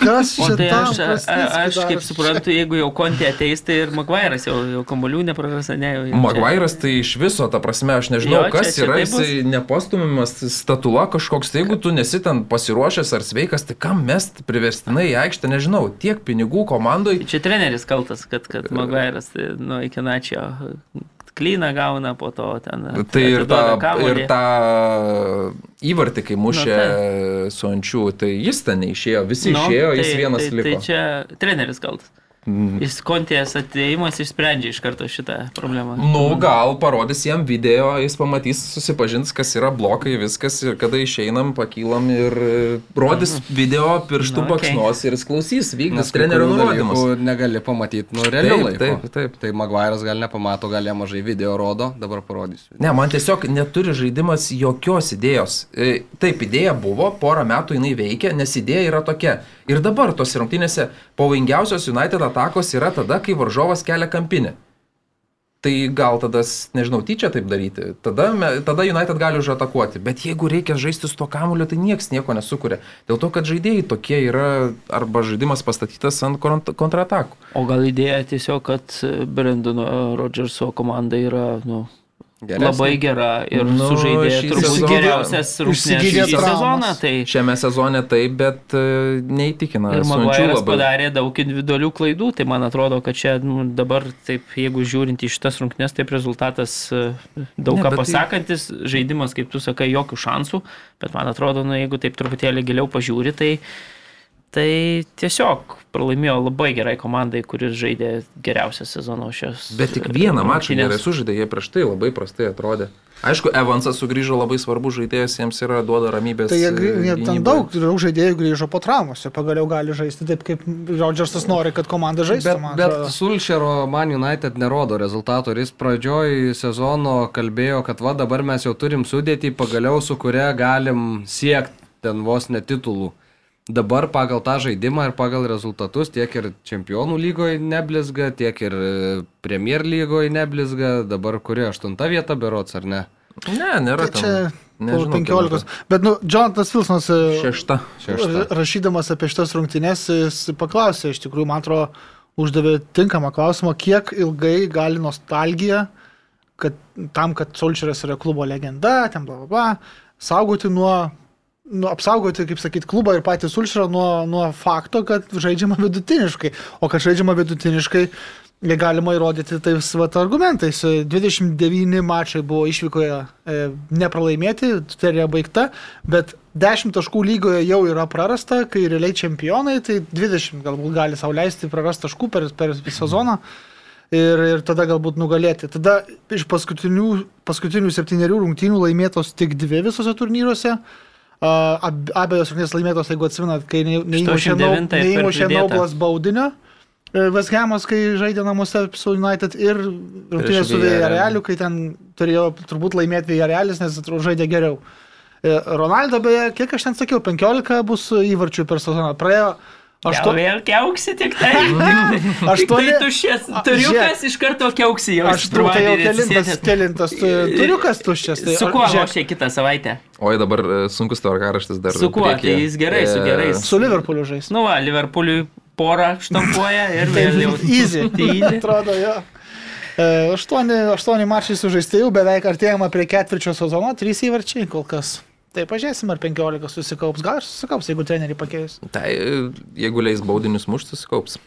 Kas O tai aš, a, aš kaip suprantu, jeigu jau kontė ateis, tai ir Magvairas jau, jau kambolių neprarasa, ne jau. čia- Magvairas tai iš viso, ta prasme, aš nežinau, Jo, čia- kas čia yra, taip bus. jisai nepastumimas statula kažkoks, tai jeigu tu nesi ten pasiruošęs ar sveikas, tai kam mest priverstinai į aikštę, nežinau, tiek pinigų komandai. Čia treneris kaltas, kad, kad Magvairas tai, nu, iki načio klyną gauna, po to ten. Tai ir tą, ir tą įvartį, kai mušė Na, su ančiu, tai jis ten neišėjo, visi Nu, išėjo, jis tai, vienas tai, liko. Tai čia treneris kaltas. Jis kontės ateimas išsprendžia iš karto šitą problemą. Nu, gal parodys jam video, jis pamatys, susipažins, kas yra blokai, viskas ir kada išeinam, pakylam ir e, rodys video pirštų Nu, okei. baksnos ir jis klausys, vykdys kurių nurodymus. Negali pamatyti, nu, realiu Taip, taip, taip. Tai Magvairas gal nepamato, gal jam mažai video rodo, dabar parodysiu. Ne, man tiesiog neturi žaidimas jokios idėjos. E, Taip, idėja buvo, porą metų jinai veikia, nes idėja yra tokia. Ir dabar tos rungtynėse pavojingiausios United atakos yra tada, kai varžovas kelia kampinį. Tai gal tada, nežinau, tyčia taip daryti. Tada, tada United gali užatakuoti. Bet jeigu reikia žaisti su to kamuliu, tai niekas nieko nesukuria. Dėl to, kad žaidėjai tokie yra, arba žaidimas pastatytas ant kont- kontratakų. O gal idėja tiesiog, kad Brendono Rodžerso komanda yra nu, Geresnė. labai gera ir Nu, sužaidė turbūt sezoną- geriausias traumas. sezoną. Tai Šiame sezone taip, bet e, neįtikina. ir Maguire'as padarė daug individualių klaidų, tai man atrodo, kad čia nu, dabar taip, jeigu žiūrint į šitas rungtynes, taip rezultatas e, daug Ne, ką tai- pasakantis, žaidimas, kaip tu sakai, jokių šansų, bet man atrodo, nu, jeigu taip truputėlį giliau pažiūri, tai Tai tiesiog pralaimėjo labai gerai komandai, kuris žaidė geriausią sezoną šios. Bet tik vieną mačą gerai sužaidė, jie prieš tai labai prastai atrodė. Aišku, Evansas sugrįžo labai svarbu žaidėjas, jiems yra duoda ramybės. Tai jie, jie ten daug žaidėjų grįžo po traumos ir pagaliau gali žaisti taip, kaip Rodžersas nori, kad komanda žaistų. Bet, bet atrodo. Sulšero Man United nerodo rezultatų ir jis pradžioj sezono kalbėjo, kad va dabar mes jau turim sudėti pagaliau, su kuria galim siekti ten vos netitulų. Dabar pagal tą žaidimą ir pagal rezultatus tiek ir čempionų lygoje neblizga, tiek ir e, Premier lygoje neblizga, dabar kuri aštunta vieta berots ar ne? Ne, nėra Tai čia po Nežinau, 15. Bet, nu, Jonathanas Wilsonas e, Šešta. Šešta. ra- rašydamas apie šitas rungtynes, jis paklausė, iš tikrųjų, man atrodo, uždavė tinkamą klausimą, kiek ilgai gali nostalgija, kad tam, kad Solčeras yra klubo legenda, ten bla bla bla, saugoti nuo, nu, apsaugoti, kaip sakyt, klubą ir patį Solčerą nuo, nuo fakto, kad žaidžiama vidutiniškai. O kad žaidžiama vidutiniškai, galima įrodyti tais vat, argumentais. 29 mačai buvo išvykoje e, nepralaimėti, serija baigta, bet 10 taškų lygoje jau yra prarasta, kai realiai čempionai, tai 20 galbūt gali sauliaisti prarast taškų per, per sezoną. Ir, ir tada galbūt nugalėti. Tada iš paskutinių, paskutinių septyniarių rungtynių laimėtos tik dvi visose turnyruose. Ab, abiejos rungtynės laimėtos, jeigu atsimenat, kai ne- neįmušė 89 per neįmušė pridėtą. Noblas baudinio. Vesgemas, kai žaidė namuose su United ir rungtynės su. Villarrealiu, kai ten turėjo turbūt laimėti Villarrealis, nes atrodo žaidė geriau. E, Ronaldo beje, kiek aš ten sakiau, 15 bus įvarčių per sezoną. Praėjo Aš to vėl keuksi tik tai. Tik tai Aštuoni- tuščias. A, Turiukas iš karto keuksi jau. Aš tu, tai jau kelintas, kelintas tu, turiukas tuščias. Tai, Su kuo lošia kitą savaitę? Oi, dabar e, sunkus tvarkaraštis dar. Su kuo? Tai jis gerai, su E, gerais. Su Liverpooliu žais. Nu va, Liverpooliui porą štampuoja ir vėl jau. Easy. Easy. Atrodo, jo. E, Aštuoni, aštuoni mačai sužaisti jau, beveik artėjama prie ketvirčio sezono, trys įvarčiai kol kas. Tai pažiūrėsim, ar 15 susikaups. Gal ir susikaups, jeigu treneriai pakeis. Tai e, jeigu leis baudinius mušti, susikaups.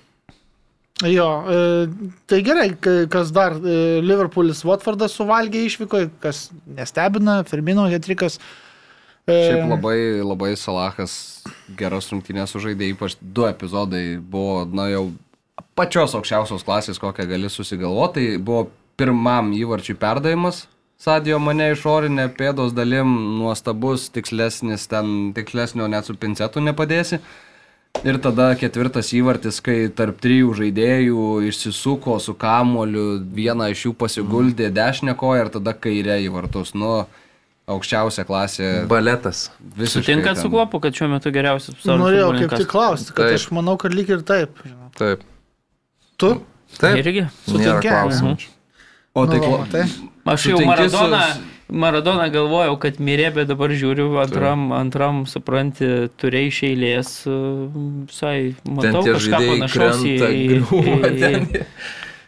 Jo, e, tai gerai, kas dar, e, Liverpoolis Watfordas suvalgė išvyko, kas nestebina, Firmino Hetrikas. Šiaip labai, labai Salahas geras rungtynės sužaidė, ypač du epizodai buvo, na jau pačios aukščiausios klasės, kokią gali susigalvoti. Tai buvo pirmam įvarčiui perdavimas. Sadio mane išorinė pėdos dalim nuostabus, tikslesnis, ten tikslesnio net su pincetu nepadėsi. Ir tada ketvirtas įvartis, kai tarp trijų žaidėjų išsisuko su kamoliu, vieną iš jų pasiguldė dešinę koją ir tada kairė į vartus. Nu, aukščiausia klasė. Baletas. Visiškai Sutinkat ten. su klopu, kad šiuo metu geriausias pasaulio Norėjau kaip tik klausti, kad Taip. aš manau, kad lyg ir taip. žinau. Taip. Tu? Taip. Irgi. Nėra Sutinki? klausimų. O tai Nu, klo... tai. Aš jau Maradoną, Maradoną galvojau, kad mirė, bet dabar žiūriu, antram, antram supranti, turėjai iš eilės, e, visai, matau, kažką panašaus į... į- į-.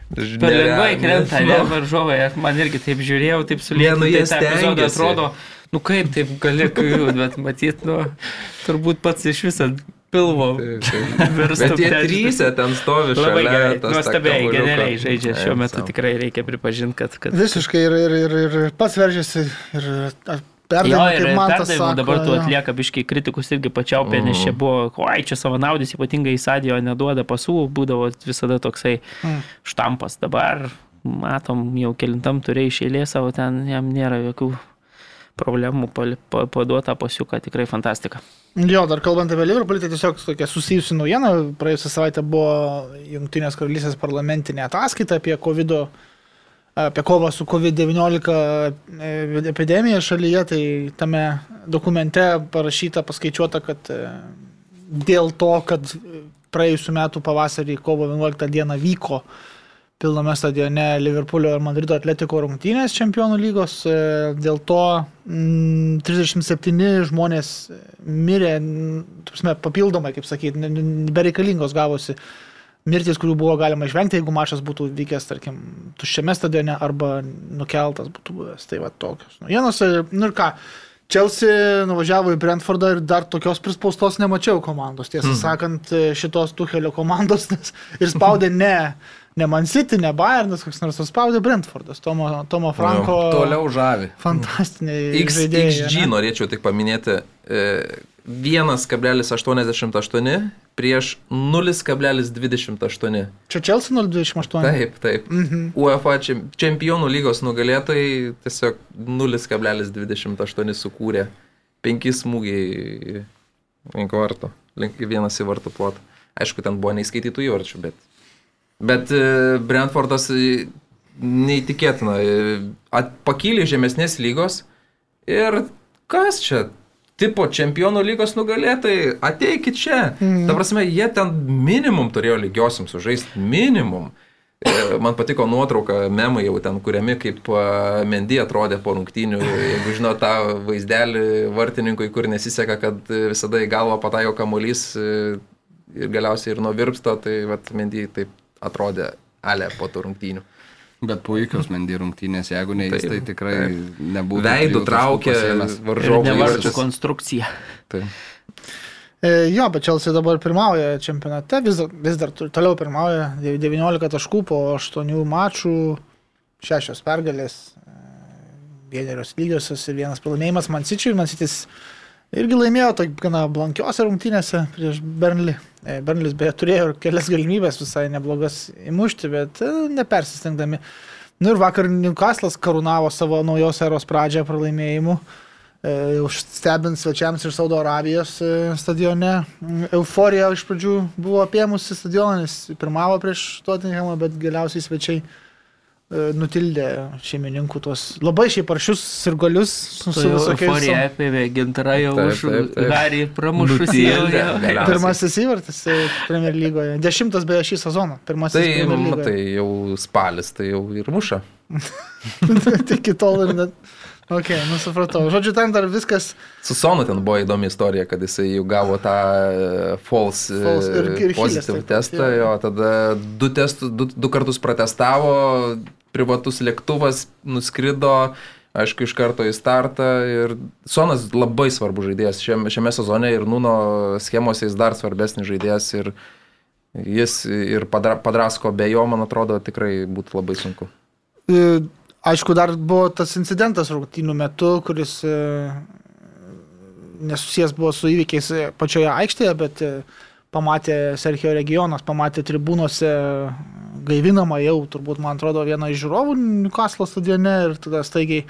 Per lengvai krenta, ne, Nu, varžovai, man irgi taip žiūrėjau, taip Ne, nu, tą epizodą atrodo, nu kaip taip gali kliūti, bet matyt, nu, turbūt pats iš viso pilvo. Bet tie ten. trysė ten stovi Labai šalia. gerai, tas nuostabiai, kamuoliuką. žaidžia šiuo Taip, metu, sau. tikrai reikia pripažinti, kad... kad... Visiškai ir, ir, ir, ir pats veržiasi ir ir kaip man tas perdavimų sako. dabar tu atlieka biškai kritikus irgi pačiaupė, nes čia buvo, oi, čia savanaudis, ypatingai į sadijo neduoda pasų, būdavo visada toksai Mm. štampas. Dabar matom, jau kilintam turėjai išėlė savo, ten jam nėra jokių problemų paduota pasiuką, tikrai fantastika. Jo, dar kalbant apie Liverpoolį, tai tiesiog tokia susijusi naujiena. Praėjusią savaitę buvo Junktinės karalystės parlamentinė ataskaita apie COVID, apie kovą su COVID-19 e, epidemija šalyje. Tai tame dokumente parašyta, paskaičiuota, kad e, dėl to, kad praėjusiu metu pavasarį kovo 11 dieną vyko pilname stadione Liverpoolio ir Madrido atletiko rungtynės čempionų lygos. e, Dėl to mm, 37 žmonės mirė, mm, prasme, papildomai, kaip sakyti, bereikalingos gavosi mirtis, kurių buvo galima išvengti, jeigu mačas būtų vykęs, tarkim, tuščiame stadione arba nukeltas būtų buvęs. Tai va tokios naujienos. E, Nu ir ką, Chelsea nuvažiavo į Brentfordą ir dar tokios prispaustos nemačiau komandos. Tiesą Mhm. sakant, e, šitos Tuhelio komandos ir spaudė ne, ne Man City, ne Bayernas, koks nors, o spaudė Brentfordas, Tomo, Tomo Franko. Toliau žavi. Fantastiniai. X, žaidėjai, XG ane? norėčiau tik paminėti. E, 1,88 prieš 0,28. Čia Chelsea 028. Taip, taip. Mhm. UEFA čem- čempionų lygos nugalėtojai tiesiog 0,28 sukūrė. Penki smūgiai link vartų. Link vienas į vartų plotą. Aišku, ten buvo neįskaitytų įvarčių, bet. Bet e, Brentfordas e, neįtikėtina. e, Pakylė žemesnės lygos ir kas čia? Tipo čempionų lygos nugalėtojai, ateikit čia. Mhm. Ta prasme, jie ten minimum turėjo lygiosiam sužaisti. Minimum. Man patiko nuotrauka, memai jau ten kuriami, kaip Mendy atrodė po rungtynių. Jeigu žino tą vaizdelį vartininkui, kur nesiseka, kad visada į galvą pataiko kamuolys ir galiausiai ir nuo virpsto, tai vat, Mendy taip atrodė ale po tų rungtynių. Bet puikios mendy rungtynės, jeigu ne jis, Taip, tai tikrai nebūtų. Veidų traukė varžovų įvarčius. konstrukcija. Tai. E, Jo, bet Chelsea dabar pirmauja čempionate, vis, dar- vis dar toliau pirmauja 19 taškų po 8 mačų, 6 pergalės, e, vienerios lygiosios ir vienas pralaimėjimas Mansičiui. Mansitis irgi laimėjo tai gana blankiose rungtynėse prieš Bernlį. E, Bernlis beje turėjo ir kelias galimybės visai neblogas įmušti, bet e, nepersistengdami. Nu ir vakar Newcastle'as karūnavo savo naujos eros pradžią pralaimėjimu. E, stebint svečiams iš Saudo Arabijos stadione. Mm, Euforija iš pradžių buvo apėmusi stadioną, nes pirmavo prieš Tottenhamą, bet galiausiai svečiai nutildė šeimininkų tuos labai šiaip aršius sirgalius su, su visokiais. Euforija apėmė gintarą jau už. Harį pramušus Nutildė, jau. jau. galiausiai. Pirmasis įvartis e, Premier lygoje. Dešimtas beje šį sezoną. Pirmasis Tai, Premier nu, tai jau spalis, tai jau ir muša. tai iki tol ir net. Ok, nusipratau. Žodžiu, ten dar viskas Su Sonu ten buvo įdomi istorija, kad jisai jau gavo tą e, false, e, False ir- ir Hilės pozityvų taip testą, jo. tada du, testų, du, du kartus protestavo, privatus lėktuvas nuskrido, aišku, iš karto į startą ir Sonas labai svarbus žaidėjas šiame, šiame sezone ir Nuno schemose jis dar svarbesnis žaidėjas ir jis ir padra, padrasko be jo, man atrodo, tikrai būtų labai sunku. Aišku, dar buvo tas incidentas rungtynių metu, kuris e, nesusijęs buvo su įvykiais e, pačioje aikštėje, bet e, pamatė Sergio regionas, pamatė tribūnose gaivinamą jau, turbūt, man atrodo, vieną iš žiūrovų Newcastle stadione ir tada staigiai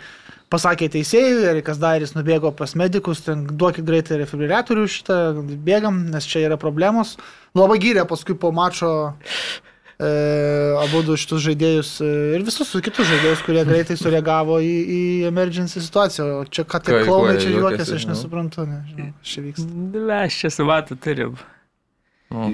pasakė teisėjui, Erikas Dairis nubėgo pas medikus, ten duokit greitai defibriliatorių šitą, bėgam, nes čia yra problemos. Labai gyrė paskui po mačo e, abu du šitus žaidėjus e, ir visus kitus žaidėjus, kurie greitai sureagavo į, į emergency situaciją. O čia ką tai klaunai čia juokiasi, aš žinau. nesuprantu, nežinau, čia vyksta. Mes čia su vatu turim.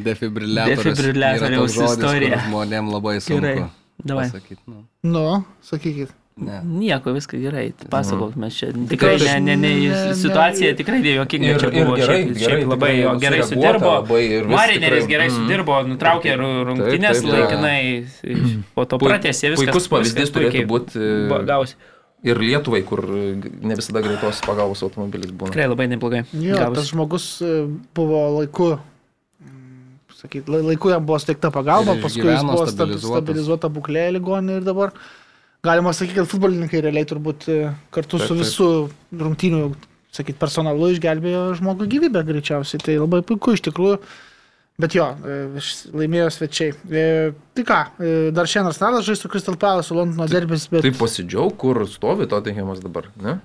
Defibriliatorius. Defibriliatoriaus istorija. Žmonėm labai sunku. Gerai, davai. pasakyti. Nu. Nu, sakykit. Ne. Nieko, viskas gerai. Pasakok, mes čia tikrai ne, ne, ne, Ne, situacija ne. tikrai nejuokinga. Ir- čia buvo, gerai, šiaip, gerai, šiaip labai gerai sureaguota sudirbo. labai ir vis Marineris tikrai- gerai mm. sudirbo, nutraukė ru- rungtynės laikinai, po to pratęsė viskas. Puikus pavyzdys turėtų būti ba- Gausi. ir Lietuvai, kur ne visada greitos pagalbos automobilis būna. Tikrai labai neblogai. Jo, Gavosi. tas žmogus e, buvo laiku, mm, sakyt, lai- laiku jam buvo steigta pagalba, paskui jis buvo stabilizuota būklė ligoninė ir dabar galima sakyti, kad futbolininkai realiai turbūt e, kartu Taip, su visų rungtynių, sakyt, personalu išgelbėjo žmogų gyvybę greičiausiai. Tai labai puiku iš tikrųjų. Bet jo, e, laimėjo svečiai. E, Tai ką, e, dar šiandien Arsenalas žais su Crystal Palace, su Londono derbis, bet... Tai pasidžiaug, kur stovi Tottenhamas dabar, ne?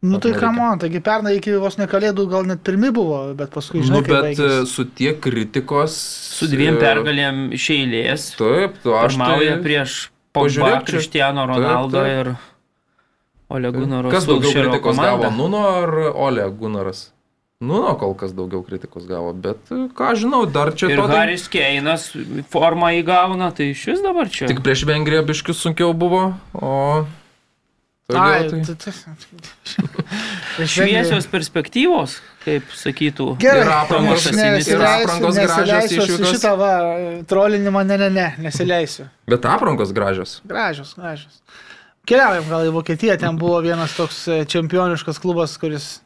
Nu tai nereikia. ką man, taigi pernai iki vos ne kalėdų gal net pirmi buvo, bet paskui, Nu, žinai, kaip bet baigėsi. e, su tiek kritikos. Su dviem pergalėm iš eilės. Taip, tu aš Pirmauja tai... prieš Pogba, čia. Cristiano Taip, Ronaldo taip. ir Ole Gunaro Kas daugiau kritikos komanda. gavo, Nuno ar Ole Gunaras? Nuno kol kas daugiau kritikos gavo, bet ką žinau, dar čia Ir to. Haris Keinas formą įgauna, tai iš vis dabar čia. Tik prieš Vengriją biškius sunkiau buvo, o... Ai, tai- tai- tai- Šviesios perspektyvos, kaip sakytų. Gerai, Ir aprangos- aš nesileisiu- ir aprangos gražios išvykos. šitą va, trolinimą, ne, ne, ne, nesileisiu. Bet aprangos gražios. Gražios, gražios. Keliaujam gal į Vokietiją, ten buvo vienas toks e, čempioniškas klubas, kuris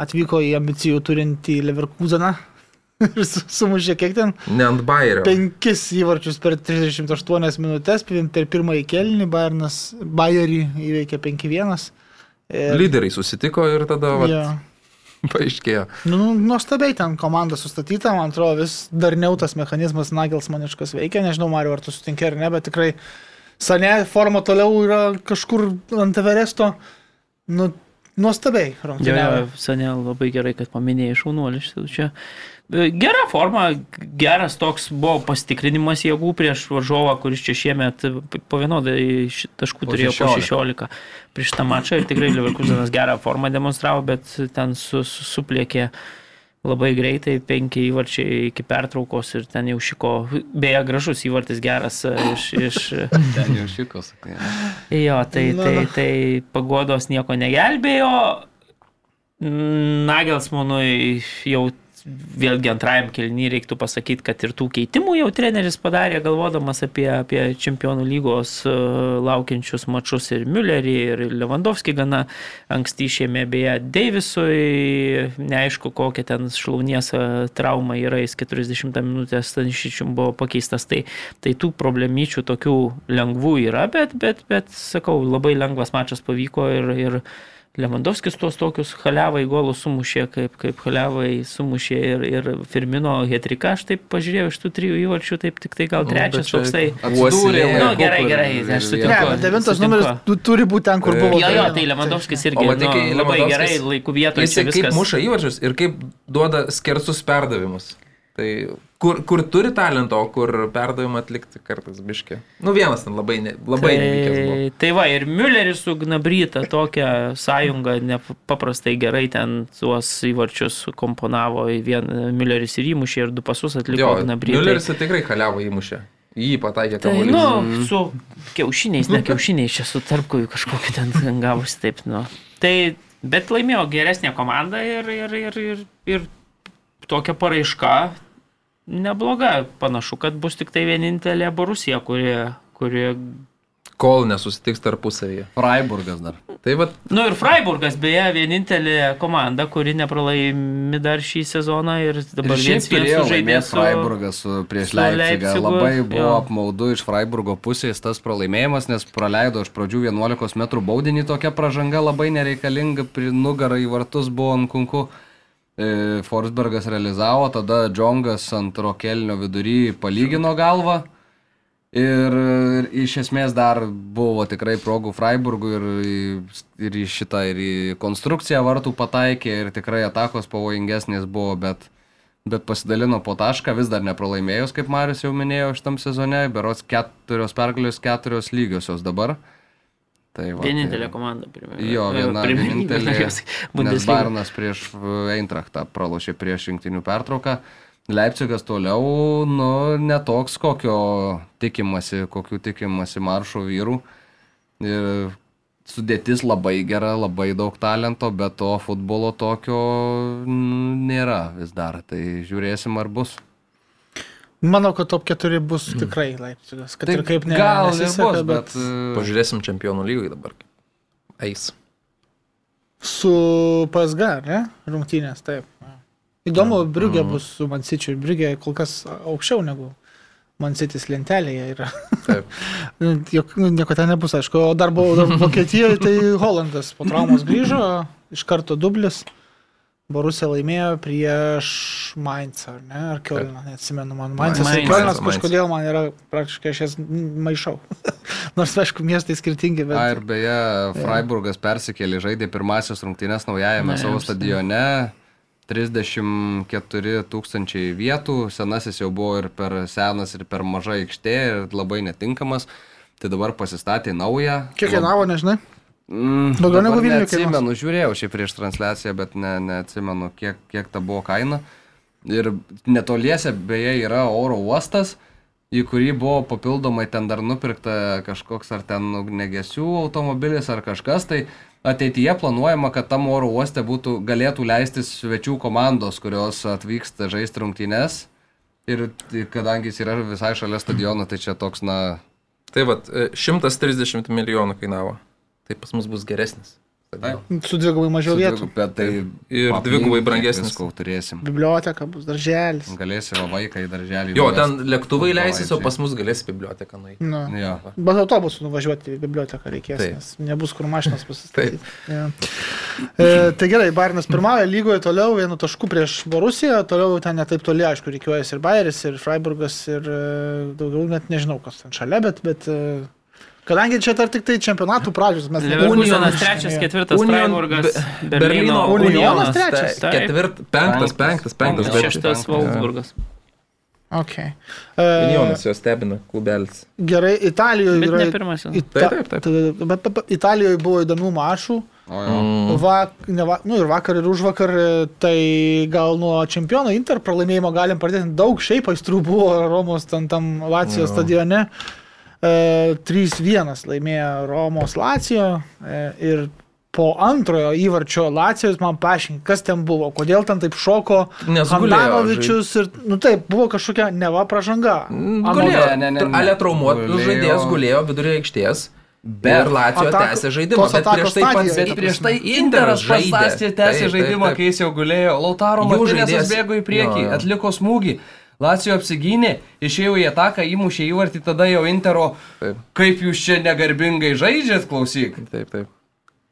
atvyko į ambicijų turintį Leverkuseną ir su- sumušė kiek ten? Ne ant Bayerio. Penkis įvarčius per 38 minutės, per pirmąjį kelnį Bayernas, Bayerį įveikė 5-1. Ir- Lyderiai susitiko ir tada va, Jo. paaiškėjo. Nu, nu, nuostabiai ten komanda sustatyta, man atrodo, vis darniau tas mechanizmas Nagelsmaniškas veikia, nežinau, Mario, ar tu sutinki ar ne, bet tikrai Sane forma toliau yra kažkur ant Everesto, nu, nuostabiai Jo, jo, seniai labai gerai, kad paminėjai šaunuolis. Čia e, gera forma, geras toks buvo pasitikrinimas jėgų prieš varžovą, kuris čia šiemet po vienodai taškų Po turėjo po 16. 16 prieš tą mačą ir tikrai Leverkusenas gerą formą demonstravo, bet ten su, su, suplėkė labai greitai, penki įvarčiai iki pertraukos ir ten jau šiko, beje, gražus įvartis geras e, iš... iš Ten jau šiko, sakai. Jo, tai, Na, tai, tai pagodos nieko negelbėjo. Nagelsmanui jau vėlgi antrajam kelnį reiktų pasakyti, kad ir tų keitimų jau treneris padarė, galvodamas apie, apie čempionų lygos e, laukiančius mačus ir Müllerį, ir Lewandowski gana anksti išėmė, beje, Deivisui, neaišku, kokia ten šlaunies e, trauma yra, jis 40 minutės Stanšičium buvo pakeistas, tai, tai tų problemyčių tokių lengvų yra, bet, bet, bet sakau, labai lengvas mačas pavyko ir, ir Lemandovskis tuos tokius haliavai golus sumušė, kaip, kaip haliavai sumušė ir, ir Firmino Hetrika, aš taip pažiūrėjau iš tų trijų įvarčių, taip tik tai gal Nu, trečias čia toksai. Atsidūrė Nu, laiku, gerai, gerai, aš sutinku. Ne, bet devintas numeris tu, turi būti ten, kur buvo. Jo, jo, tai- Lewandowskis irgi O matai, nu, labai gerai laikų vietoje Jis kaip muša įvarčius ir kaip duoda skersus perdavimus. Tai kur, kur turi talento, kur perdavimą atlikti kartais biški. Nu vienas ten labai, ne, labai nevykęs buvo. Tai, tai va, ir Mülleris su Gnabryta tokią sąjungą nepaprastai gerai ten tuos įvarčius komponavo. Vien Mülleris ir įmušė ir du pasus atliko Gnabryta. Mülleris tai tikrai kaliavo įmušė. Jį pataikė Tai, kamuolys. nu, su kiaušiniais, ne kiaušiniais, čia su tarpkoju kažkokiu ten gavosi taip, nu. Tai, bet laimėjo geresnė komanda ir, ir, ir, ir, ir tokia paraiška nebloga. Panašu, kad bus tik tai vienintelė Borusija, kuri, kuri... Kol nesusitiks tarpusavyje. Freiburgas dar. Tai va, Nu ir Freiburgas, beje, vienintelė komanda, kuri nepralaimi dar šį sezoną ir dabar Ir šiaip turėjo su... Freiburgas su, prieš su Leipzigą. Leipzigu, Labai buvo jo. apmaudu iš Freiburgo pusės tas pralaimėjimas, nes praleido iš pradžių 11 m baudinį tokia pražanga labai nereikalinga, prie nugarą į vartus buvo ant kunku. E, Forsbergas realizavo, tada Džongas ant rokelnio vidury palygino galvą. Ir, ir iš esmės dar buvo tikrai progų Freiburgui ir, ir į šitą, ir į konstrukciją vartų pataikė, ir tikrai atakos pavojingesnės buvo, bet, bet pasidalino po tašką, vis dar nepralaimėjus, kaip Marius jau minėjo šitam sezone, berots keturios pergalės, keturios lygiosios dabar. Tai va, Vienintelė tai- komanda. Pirmia, Jo, viena vienintelė. Nes. Barnas prieš Eintrachtą pralošė prieš rinktinių pertrauką. Leipzigas toliau, nu, netoks, kokio tikimasi, kokiu tikimasi maršo vyrų. Ir sudėtis labai gera, labai daug talento, bet to futbolo tokio nėra vis dar. Tai žiūrėsim, ar bus. Manau, kad top 4 bus tikrai Leipzigas. Kad Tai ir kaip ne, gal ir nesiseka, bus, bet... e, Pažiūrėsim čempionų lygai dabar. Eis. Su PSG, ne? Rungtynės, taip. Įdomu, Briugė Mhm. bus su Mansičiu. Briugė kol kas aukščiau negu Mansitis lentelėje yra. Taip. Jok, nu, nieko ten nebus, aišku. O dar buvo Vokietijoje, tai Holandas po traumos grįžo, iš karto dublis. Borusija laimėjo prieš Mainzą, ar ne? Ar Kielną, neatsimenu, man Mainzas Mainzas, Kielnas kažkodėl man yra praktiškai aš jas maišau. Nors, aišku, miestai skirtingi, bet... A, ir beje, Freiburgas persikėlė, žaidė pirmasis rungtynės naujajame Na, savo tai- stadione. 34 tūkstančiai vietų, senasis jau buvo ir per senas, ir per maža aikštė, ir labai netinkamas. Tai dabar pasistatė naują. Kiek kainavo, nežinai? Mm, Daugiau negu Vilniuje Neatsimenu, žiūrėjau šiaip prieš transliaciją, bet ne, neatsimenu, kiek, kiek ta buvo kaina. Ir netoliese beje yra oro uostas, į kurį buvo papildomai ten dar nupirkta kažkoks ar ten negesių automobilis ar kažkas. Tai ateityje planuojama, kad tam oro uoste būtų, galėtų leistis svečių komandos, kurios atvyksta žaisti rungtynes. Ir kadangi jis yra visai šalia stadiono, tai čia toks, na, Tai vad, 130 milijonų kainavo. Tai pas mus bus geresnis. Taip. Su dvigubai mažiau su vietų. dvigu- bet tai Ir aplink dvigubai brangesnis. visko turėsim. Biblioteka bus, darželis. Galėsi va vaiką į darželį. Jo, ten lėktuvai leisis, o pas mus galės į biblioteką nueiti. Nu. Jo. Bet autobusu nuvažiuoti į biblioteką reikės, Taip. nes nebus kur mašinas pasistatyti. Ja. E, tai gerai, Barinas pirmauja lygoje toliau, vienu tašku prieš Borusiją, toliau ten netaip toli, aišku, reikiuojasi ir Bayeris, ir Freiburgas, ir e, daugiau net nežinau, kas ten šalia, bet, bet e, kadangi čia dar tik tai čempionatų pradžios, mes Leverkusenas Unionas- trečias, jo. ketvirtas, Union- Freiburgas, Be- Berlyno Unionas Unionas trečias. Taip. Ketvirt, penktas, penktas, penktas, bet Šeštas Wolfsburgas. Okay. Unionas E, jo stebina, klubelis. gerai, Italijoje Bet yra... ne pirmasis. Ita... Taip, taip, taip. Bet, bet, Italijoje buvo įdomių mašų. O jo. Mm. Va, ne va, nu ir vakar ir už vakar, e, tai gal nuo čempiono Inter pralaimėjimo galim pradėti. Daug šiaip aistrų buvo Romos ten tam Lacijos Jo. stadione. E, 3-1 laimėjo Romos Lacijo e, ir po antrojo įvarčio Lacijos man paaiškink, kas ten buvo, kodėl ten taip šoko Handanovičius ir, nu taip, buvo kažkokia neva pažanga. Anot- Gulėjo, Ne, ne, ne. Ale traumuotas Gulėjo. žaidėjas gulėjo vidurio aikštės. Bet Latvija atako- tęsė žaidimą. Bet prieš tai pats, Bet prieš tai. Interas žaidė. pastastė, tęsė žaidimą, kai jis jau gulėjo. Lautaro Martinėsas bėgo į priekį, Jo, jo. atliko smūgį. Lacijo apsigynė, išėjo į ataką, įmušė įvartį, tada jau Intero, Taip. kaip jūs čia negarbingai žaidžiat, klausyk. Taip, taip.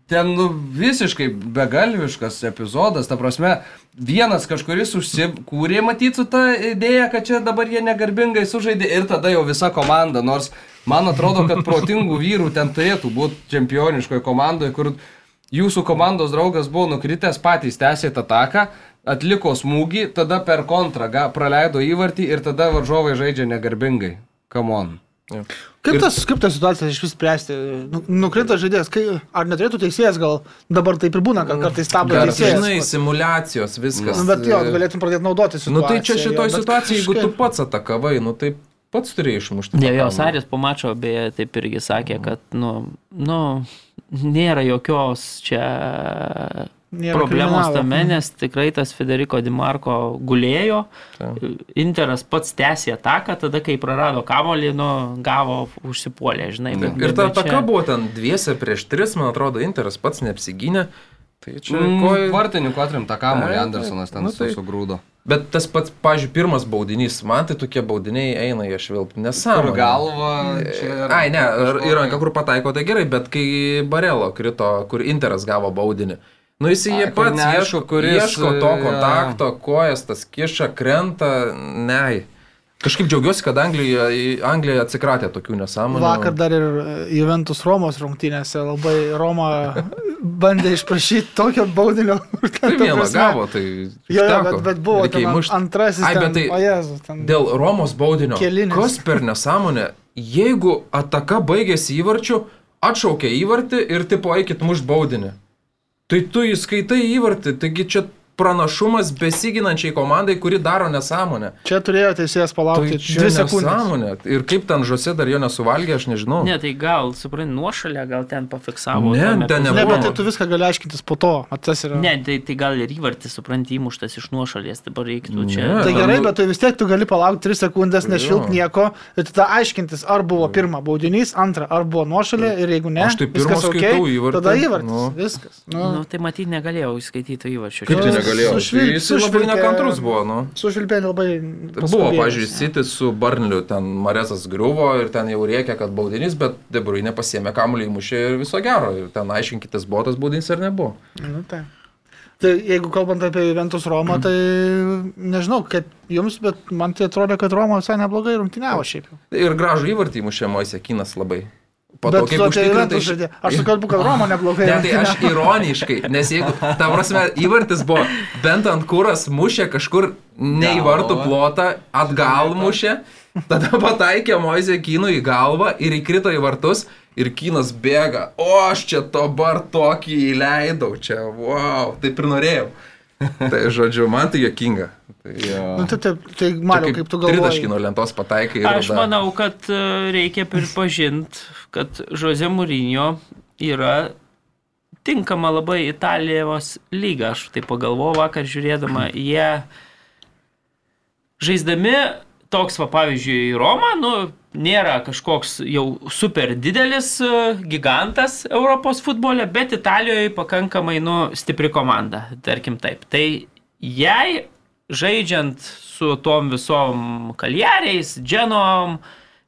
Ten nu, visiškai begalviškas epizodas, ta prasme, vienas kažkuris užsikūrė matyti su ta idėja, kad čia dabar jie negarbingai sužaidė ir tada jau visa komanda, nors man atrodo, kad protingų vyrų ten turėtų būti čempioniškoje komandoje, kur jūsų komandos draugas buvo nukritęs, patys tęsėte ataką, atliko smūgį, tada per kontrą ga, praleido įvartį ir tada varžovai žaidžia negarbingai. Come on. Kaip, tas, kaip tas situacija iš vis spręsti? Nu, Nukrenta žaidėjas, kai, ar neturėtų teisėjas gal dabar taip ir būna, kad kartais stabdo teisėjas. žinai, simulacijos, viskas. Nu, bet jo, galėtum pradėti naudoti situaciją. Nu tai čia šitoj jo, situacijai, jeigu tu kažkaip- pats atakavai, nu tai pats turėjai išmušti. Ne, jo. Saris po mačo beje taip irgi sakė, kad, nu, nu nėra jokios čia Nėra problemos kriminalo. tame, nes tikrai tas Federico Di Marco gulėjo, Interas pats tęsė ataką, tada kai prarado kamolį, nu, gavo užsipuolę, žinai. bet- Ir ta bet čia- ataka buvo ten dviese prieš tris, man atrodo, Interas pats neapsigynė. Tai čia Mm, ko... Vartininkų atrimta kamuolį, Ai, Andersonas ten nu su- tai- sugrūdo. Bet tas pats, pažiūrėjau, pirmas baudinys, man tai tokie baudiniai eina švilpį, Kur nesąmonė. galva. čia- Ai, ne, ir- ranką, kur pataiko, tai gerai, bet kai Barelo krito, kur Interas gavo baudinį. Nu jis jie pats neaišku, ieško, kuris, ieško to e, kontakto, kojas tas kiša, krenta, ne. Kažkaip džiaugiuosi, kad Anglija, Anglija atsikratė tokių nesąmonių. Vakar dar ir Juventus Romos rungtynėse labai Roma bandė išprašyti tokio baudinio. kur ten, Tai ta vieną gavo, tai... Jo, jo, bet, bet buvo ten įmušt. antrasis. Ai, ten, bet tai o Jėzus, ten. Dėl Romos baudinio. Kelinis. Kas per nesąmonę, jeigu ataka baigėsi įvarčiu, atšaukė įvartį ir tipo eikit muš baudinį. Tai tu įskaitai įvartį, taigi čia pranašumas besiginančiai komandai, kuri daro nesąmonę. Čia turėjo teisėjas palaukti Tai 2 sekundės. nesąmonė. Ir kaip ten žose dar jo nesuvalgė, aš nežinau. Ne, tai gal, suprantu, nuošalę gal ten pafiksavo. Ne, ten Ne, nebuvo. bet tai tu viską gali aiškintis po to. Mat, tas yra. Ne, tai, tai gal ir įvartis, supranti, įmuštas iš nuošalės, dabar reiktų čia. Ne. Tai gerai, nu- bet tu vis tiek tu gali palaukti 3 sekundės, nešvilp Jo. nieko ir tada aiškintis, ar buvo pirma baudinys, antra, ar buvo nuošalė ir jeigu ne, Aš tai pirma viskas skaitau okei, įvartį, tada įvartis. nu. Viskas. Nu, Nu, tai matyti negalėjau įskaityti įvarčio. Kaip tai Nu, negalėjau? sušvilp- Jis labai sušvilpė- nekantrus buvo, nu. Sušvilpė labai. Buvo, paskubėjęs. pažiūrėjau, City su Barnliu, ten Maresas griuvo ir ten jau reikia, kad baudinys, bet Debrui nepasėmė kamuolį įmušė ir viso gero. Ir ten aiškinkitės, buvo tas baudinys ar nebuvo. Nu, tai. Tai jeigu kalbant apie Juventus Romą, tai nežinau, kaip jums, bet man tai atrodo, kad Roma visai neblogai rungtyniavo šiaip jau. Ir gražų įvartį įmušė Moisė Kinas labai. Po to, Bet kaip tu apie užtikrintai iš-. Aš sakau, kad Roma neblogai. Ne, tai aš ironiškai, nes jeigu, ta prasme, įvartis buvo, bent ant kuras mušė kažkur ne į vartų plotą, atgal mušė, tada pataikė Moizė Kynų į galvą ir įkrito į vartus ir Kynas bėga. O aš čia dabar tokį įleidau, čia, wow, taip ir norėjau. Tai žodžiu, man tai jokinga. Tai, jo. Nu, tai, taip, tai Mariau, kaip tu Tritaškį galvoji? nuo lentos pataikai ir... Aš tada- manau, kad e, reikia pripažinti, kad Jose Mourinho yra tinkama labai Italijos lyga. Aš tai pagalvojau vakar žiūrėdama, jie žaisdami toks, va, pavyzdžiui, Roma, nu, nėra kažkoks jau super didelis e, gigantas Europos futbole, bet Italijoje pakankamai, nu, stipri komanda, tarkim taip. Tai jei žaidžiant su tom visom kaljariais, dženom,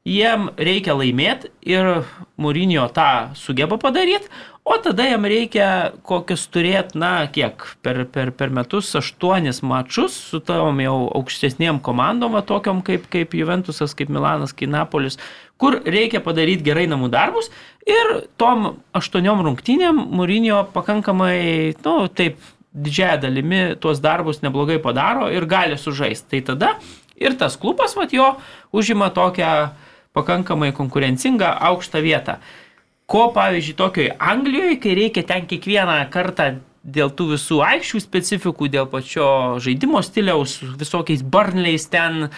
jiem reikia laimėti ir Mūrinio tą sugeba padaryti, o tada jam reikia kokius turėti, na, kiek per, per, per metus aštuonis mačus su tom jau aukštesniem komandom, va, tokiom kaip, kaip Juventusas, kaip Milanas, kaip Napolis, kur reikia padaryti gerai namų darbus ir tom aštuoniom rungtynėm Mūrinio pakankamai, nu, taip, didžiąją dalimi tuos darbus neblogai padaro ir gali sužaisti. Tai tada ir tas klubas, mat jo, užima tokią pakankamai konkurencingą aukštą vietą. Ko, pavyzdžiui, tokioje Anglijoje, kai reikia ten kiekvieną kartą dėl tų visų aikščių specifikų, dėl pačio žaidimo stiliaus, visokiais barnliais ten e,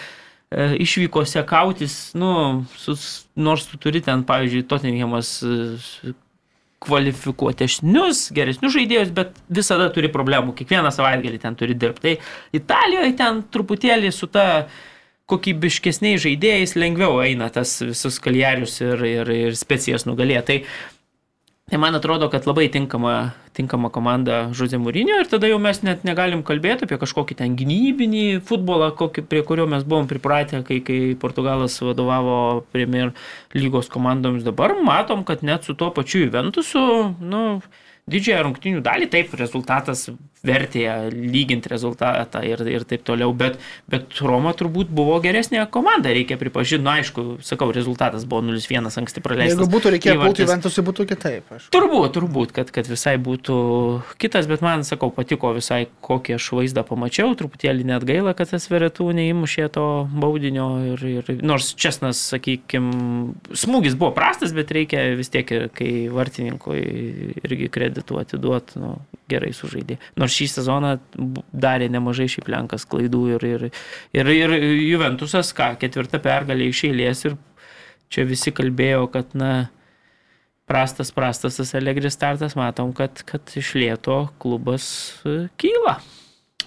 išvykose kautis, nu, sus, nors tu turi ten, pavyzdžiui, Tottenhamas e, kvalifikuotesnius, geresnius žaidėjus, bet visada turi problemų, kiekvieną savaitgalį ten turi dirbti. Tai Italijoje ten truputėlį su ta kokybiškesniais žaidėjais lengviau eina tas visus kaljarius ir, ir, ir specijas nugalėti. Tai, tai man atrodo, kad labai tinkama, tinkama komanda Žozė Mūrinio ir tada jau mes net negalim kalbėti apie kažkokį ten gynybinį futbolą, kokį, prie kurio mes buvom pripratę, kai, kai Portugalas vadovavo Premier lygos komandoms. Dabar matom, kad net su tuo pačiu Juventusu, nu, didžiąją rungtinių dalį, taip, rezultatas vertėja lyginti rezultatą ir, ir taip toliau, bet, bet Roma turbūt buvo geresnė komanda, reikia pripažinti, nu aišku, sakau, rezultatas buvo 0-1 anksti praleistas. Jeigu būtų reikėję pulti Juventusui, būtų kitaip. Aš. Turbūt, turbūt, kad, kad visai būtų kitas, bet man, sakau, patiko visai, kokį aš vaizdą pamačiau, truputėlį net gaila, kad tas veretų neįmušė to baudinio ir, ir nors Česnas, sakykime, smūgis buvo prastas, bet reikia vis tiek, kai vartininkui irgi kreditų atiduoti, nu, gerai sužaidė. Nors šį sezoną darė nemažai šiaip Lenkas klaidų ir, ir, ir, ir Juventusas, ką, ketvirta pergalė iš eilės ir čia visi kalbėjo, kad, na, prastas, prastas tas Allegri startas, matom, kad, kad iš lėto klubas e, kyla.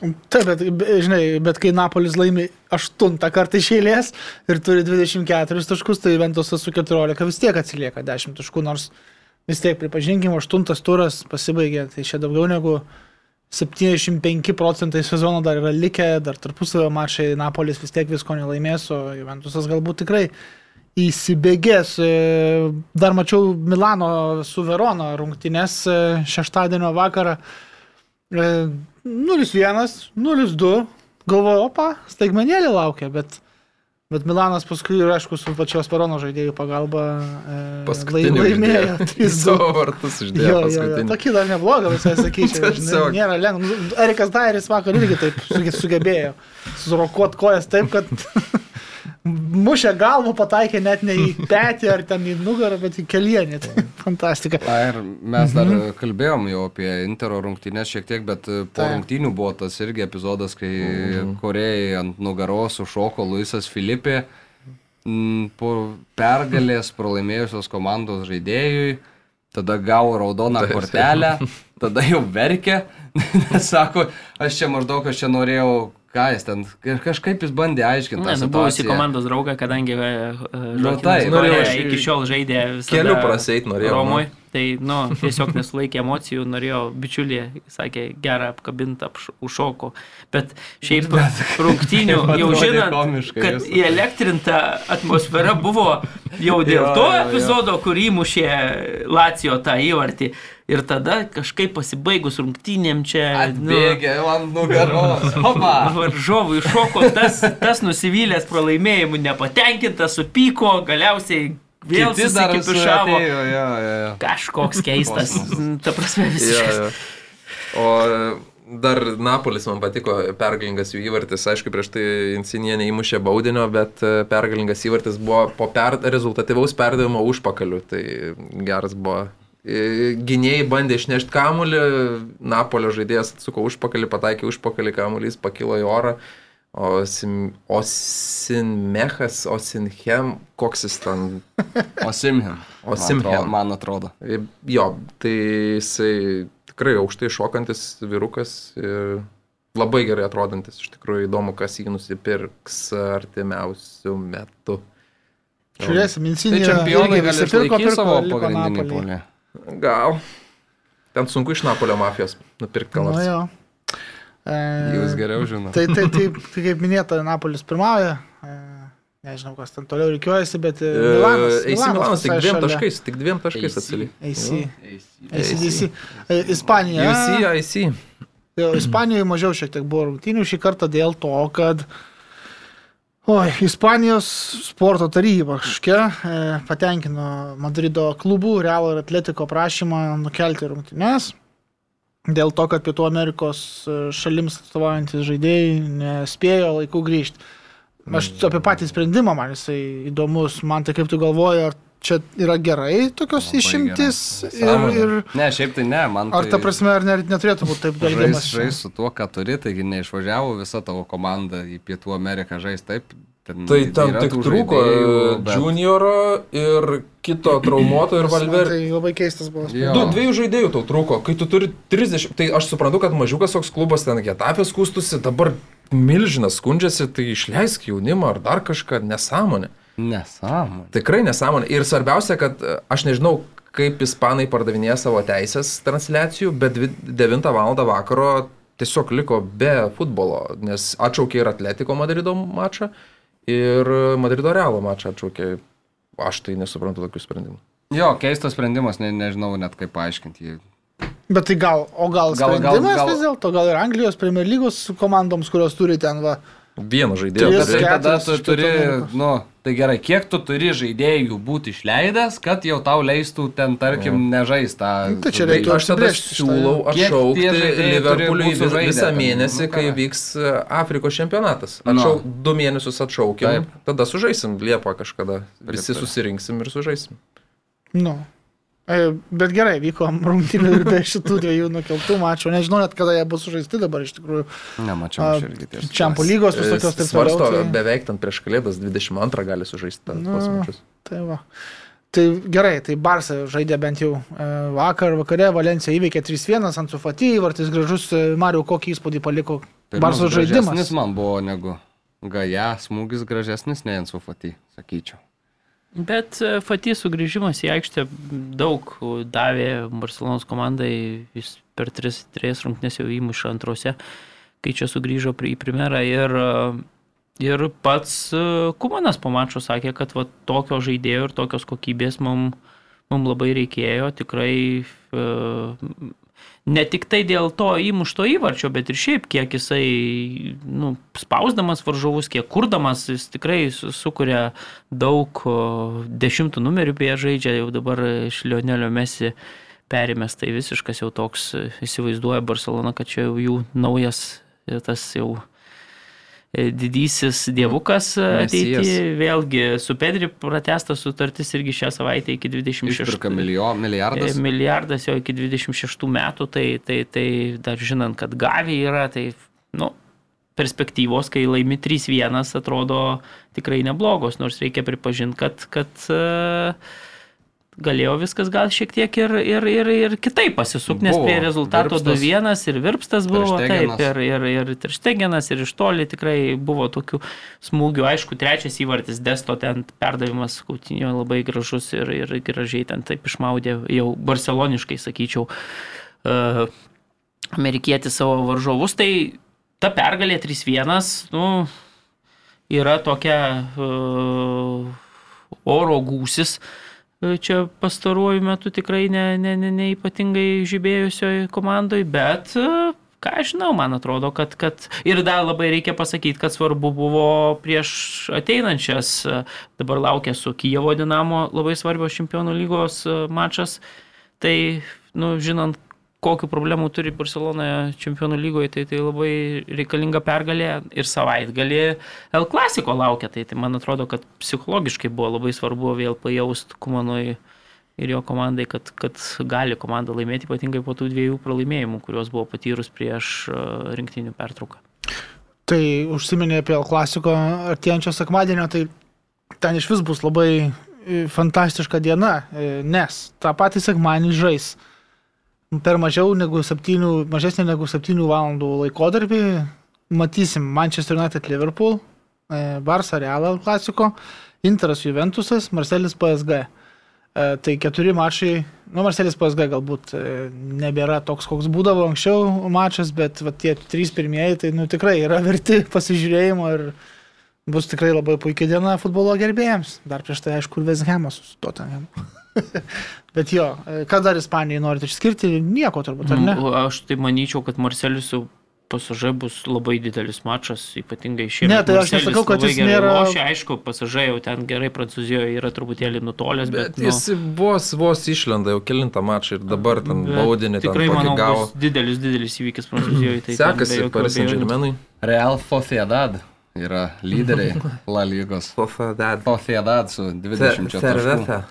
Taip, bet, be- žinai, bet kai Napolis laimi aštuntą kartą iš eilės ir turi 24 taškus, tai Ventusas su 14 vis tiek atsilieka 10 taškų, nors vis tiek, pripažinkim, aštuntas turas pasibaigė, tai čia daugiau negu 75 procentai sezono dar yra likę, dar tarpusavio mačai, Napolis vis tiek visko nelaimės, o Juventusas galbūt tikrai įsibėgės. E, Dar mačiau Milano su Verona rungtynės e, šeštadienio vakarą. E, 0-1, 0-2. Galvoju, opa, staigmenėlį laukia, bet, bet Milanas paskui ir aišku su pačios Verono žaidėjų pagalba e, Paskutinį laimėjo uždėjo. 3-2. Savo vartus Jo, išdėjo jo, jo, paskutinį. tokį dar neblogą visai sakyčiau. Tiesiog. Nėra lengva. Erikas Dairis vakar irgi taip suge- sugebėjo surokuot kojas taip, kad mušė galvą, pataikė net ne į petį ar ten į nugarą, bet į kelienį. Tai fantastika. Na ir mes dar mhm. kalbėjom jau apie Intero rungtynės šiek tiek, bet e, po Taip. rungtynių buvo tas irgi epizodas, kai mhm. Korejai ant nugaros užšoko Luisas Filipė po pergalės pralaimėjusios komandos žaidėjui, tada gavo raudoną Taip, taip. kortelę, tada jau verkė, nes sako, aš čia maždaug, aš čia norėjau, ką jis ten, kažkaip jis bandė aiškinti. Ne, tą nu, buvusi komandos drauga, kadangi e, Nu, Žokinas norėjau aš iki šiol žaidė visą Keliu praseit norėjau, Romui. Tai, nu, tiesiog nesulaikė emocijų, norėjo bičiulį, sakė, gerą apkabintą užšoko. Bet šiaip rungtynių, jau žinant, komiškai kad viskas. įelektrinta atmosfera buvo jau dėl Jo, to jo, jo. epizodo, kur įmušė Lacijo tą įvartį. Ir tada kažkaip pasibaigus rungtynėm čia... nu, Atbėgė ant nugaros. Opa. Varžovui šoko tas, tas nusivylęs pralaimėjimu, nepatenkintas, supyko, galiausiai vėl Kiti dar jo, jo, jo. Kažkoks keistas. Kosmosas. Ta prasme, Jo, visiškai. jo. O dar Napolis man patiko, pergalingas jų įvartis, aišku, prieš tai Insinė neįmušė baudinio, bet e, pergalingas įvartis buvo po per, rezultatyvaus perdavimo užpakaliu, tai geras buvo. E, Gynėjai bandė išnešti kamulį, Napolio žaidėjas atsuko užpakalį, pataikė užpakalį kamulį, jis pakilo į orą. O Sim, Osinmechas, Osinhem, koks jis ten Osimhem. Osimhen. Man atrodo. Jo, tai jisai tikrai aukštai šokantis vyrukas ir labai gerai atrodantis. Iš tikrųjų įdomu, kas jį nusipirks artimiausių metų. Žiūrėsim, Tai Insinė. čempionai visi pirko, savo pagrindinį Napolį. polį. Gal. Ten sunku iš Napolio mafijos nupirkti ką Nu, nors. jo. E, Jūs geriau žinote. Tai, tai, tai, tai kaip minėta, Napolis pirmauja. E, nežinau, kas ten toliau reikiuojasi, bet e, Milanas. Eisi Milanas tik visai dviem šalia. taškais, tik dviem taškais AC. atsilygiai. AC. ACDC. E, Ispanija. IC. Jo, Ispanijoje mažiau šiek tiek buvo rungtynių šį kartą dėl to, kad Oi, Ispanijos sporto taryba kažkokia e, patenkino Madrido klubų, Real ir Atletiko prašymą nukelti rungtynes. Dėl to, kad Pietų Amerikos e, šalims atstovaujantis žaidėjai nespėjo laiku grįžti. Aš apie patį sprendimą man jisai įdomus. Man tai kaip tu galvoji, ar čia yra gerai tokios Labai išimtis gerai. ir, ir Ne, šiaip tai ne, man ar tai... ta prasme, ar ne, neturėtų būti taip Žais, galima. žais su tuo, ką turi, taigi neišvažiavo visa tavo komanda į Pietų Ameriką žais taip. Ten Tai yra tik trūko e, bet- Junioro ir kito traumuoto ir Valver. Tai labai keistas buvo. Du, dviejų žaidėjų tau trūko, kai tu turi 30, tai aš suprantu, kad mažiukas toks klubas ten Getafės kūstusi, dabar milžinas skundžiasi, tai išleisk jaunimą ar dar kažką, nesąmonė. Nesąmonė. Tikrai nesąmonė. Ir svarbiausia, kad e, aš nežinau, kaip ispanai pardavinėja savo teisės transliacijų, bet 9 val. vakaro tiesiog liko be futbolo, nes atšaukė ir Atletiko Madrido mačą, ir Madrido Realo mačą atšaukė. Aš tai nesuprantu tokių sprendimų. Jo, keistas sprendimas, ne, nežinau net kaip paaiškinti jį. Bet tai gal, o gal, Gal- gal- sprendimas gal- vis dėlto, gal ir Anglijos Premier lygos komandoms, kurios turi ten, va, Vieno žaidėjo. Tris, Tai tada tu turi, nu, tai gerai, kiek tu turi žaidėjų būti išleidęs, kad jau tau leistų ten, tarkim, nežaist tą... Nu, tai čia reiktų aš tada siūlau atšaukti Liverpooliui visą mėnesį, Nu, kai vyks e, Afrikos čempionatas. Nu. Atšauk, du mėnesius atšaukim, Taip. tada sužaisim Liepą kažkada. Visi susirinksim ir sužaisim. Nu. E, Bet gerai, vyko rungtynių ir be šitų dviejų nukeltų mačų. Nežinau net kada jie bus sužaisti dabar iš tikrųjų. Nemačiau, aš irgi tiesą. Čempų lygos visokios taip toliau. Svarsto, Tai, beveik ten prieš kalėdas 22 gali sužaisti tą- Nu. tuos mačius. tai, va. tai gerai, tai Barsa žaidė bent jau e, vakar, vakare, Valencija įveikė 3-1 ant Sufatį, vartis gražus, e, Mario, kokį įspūdį paliko Barso žaidimas. Jis man buvo negu Gaja, smūgis gražesnis, ne Ensu Fati, sakyčiau. Bet e, Fatys sugrįžimas į aikštę daug davė Barcelonos komandai, jis per 3 rungtynės jau įmušė antrose, kai čia sugrįžo į primerą. Ir, e, ir pats e, Kumanas po mačo sakė, kad va, tokio žaidėjo ir tokios kokybės mums mum labai reikėjo, tikrai ne tik tai dėl to įmušto įvarčio, bet ir šiaip, kiek jisai nu, spausdamas varžovus, kiek kurdamas, jis tikrai su- sukuria daug dešimtų numerių beje žaidžia, jau dabar iš Lionelio Mesi perimės, tai visiškas jau toks įsivaizduoja Barcelona, kad čia jau jų naujas tas jau didysis dievukas ateiti. Mesijas. Vėlgi su Pedri pratestas sutartis irgi šią savaitę iki 26 Išpirka milijo, milijardas. E, Milijardas jau iki 26 metų, tai, tai, tai dar žinant, kad Gavi yra, tai, nu, perspektyvos, kai laimi 3-1, atrodo tikrai neblogos, nors reikia pripažinti, kad, kad uh, galėjo viskas gal šiek tiek ir, ir, ir, ir kitaip pasisukti, nes Buvo. prie rezultato Virpstas. 2-1 ir Virpstas buvo, taip, ir, ir, ir Terštegenas, ir iš toli tikrai buvo tokių smūgių, aišku, trečias įvartis, Desto ten perdavimas Kautinio labai gražus ir, ir gražiai ten taip išmaudė, jau barceloniškai sakyčiau, uh, amerikietis savo varžovus, tai ta pergalė 3-1, nu, yra tokia uh, oro gūsis. e, Čia pastaruoju metu tikrai ne, ne, ne, ne ypatingai žibėjusioje komandoje, bet e, ką aš žinau, man atrodo, kad, kad ir dar labai reikia pasakyti, kad svarbu buvo prieš ateinančias, e, dabar laukia su Kijevo Dinamo labai svarbios čempionų lygos e, mačas. Tai, nu, žinant, kokiu problemu turi Barcelonoje čempionų lygoje, tai tai labai reikalinga pergalė ir savaitgalį L klasiko laukia. Tai, tai man atrodo, kad psichologiškai buvo labai svarbu vėl pajaust Kumanui ir jo komandai, kad, kad gali komanda laimėti, ypatingai po tų dviejų pralaimėjimų, kuriuos buvo patyrus prieš e, rinktinių pertrauką. Tai užsiminė apie El Klasiko artėjančio sekmadienio, tai ten iš vis bus labai e, fantastiška diena, e, nes tą patį sekmadienį žais per mažiau negu 7, mažesnį negu 7 valandų laikotarpį. Matysim Manchester United Liverpool, e, Barça Real Klasiko, Interas Juventusas, Marcelis PSG. E, Tai keturi mačai, nu Marcelis PSG galbūt e, nebėra toks, koks būdavo anksčiau mačas, bet va, tie trys pirmieji tai nu, tikrai yra verti pasižiūrėjimo ir bus tikrai labai puikia diena futbolo gerbėjams. Dar prieš tai aišku, ir Veshemas su Tottenham. bet jo, e, ką dar Ispanijai norite išskirti? Nieko turbūt, ar ne? Mm, Aš tai manyčiau, kad Marcelis su pasažai bus labai didelis mačas, ypatingai šį Ne, tai aš nesakau, kad jis nėra- Lošia, aišku, pasažai jau ten gerai Prancūzijoje yra truputėlį nutolęs, bet... Bet jis vos, vos išlenda jau kilintą mačą ir dabar ten baudinį ten Tikrai, tokį manau, gavo. bus didelis, didelis įvykis Prancūzijoje. Tai ten Sekasi Paris Saint abejonių. Germainui. Real Sociedad yra lyderiai La lygos. Sociedad su 20 taškų.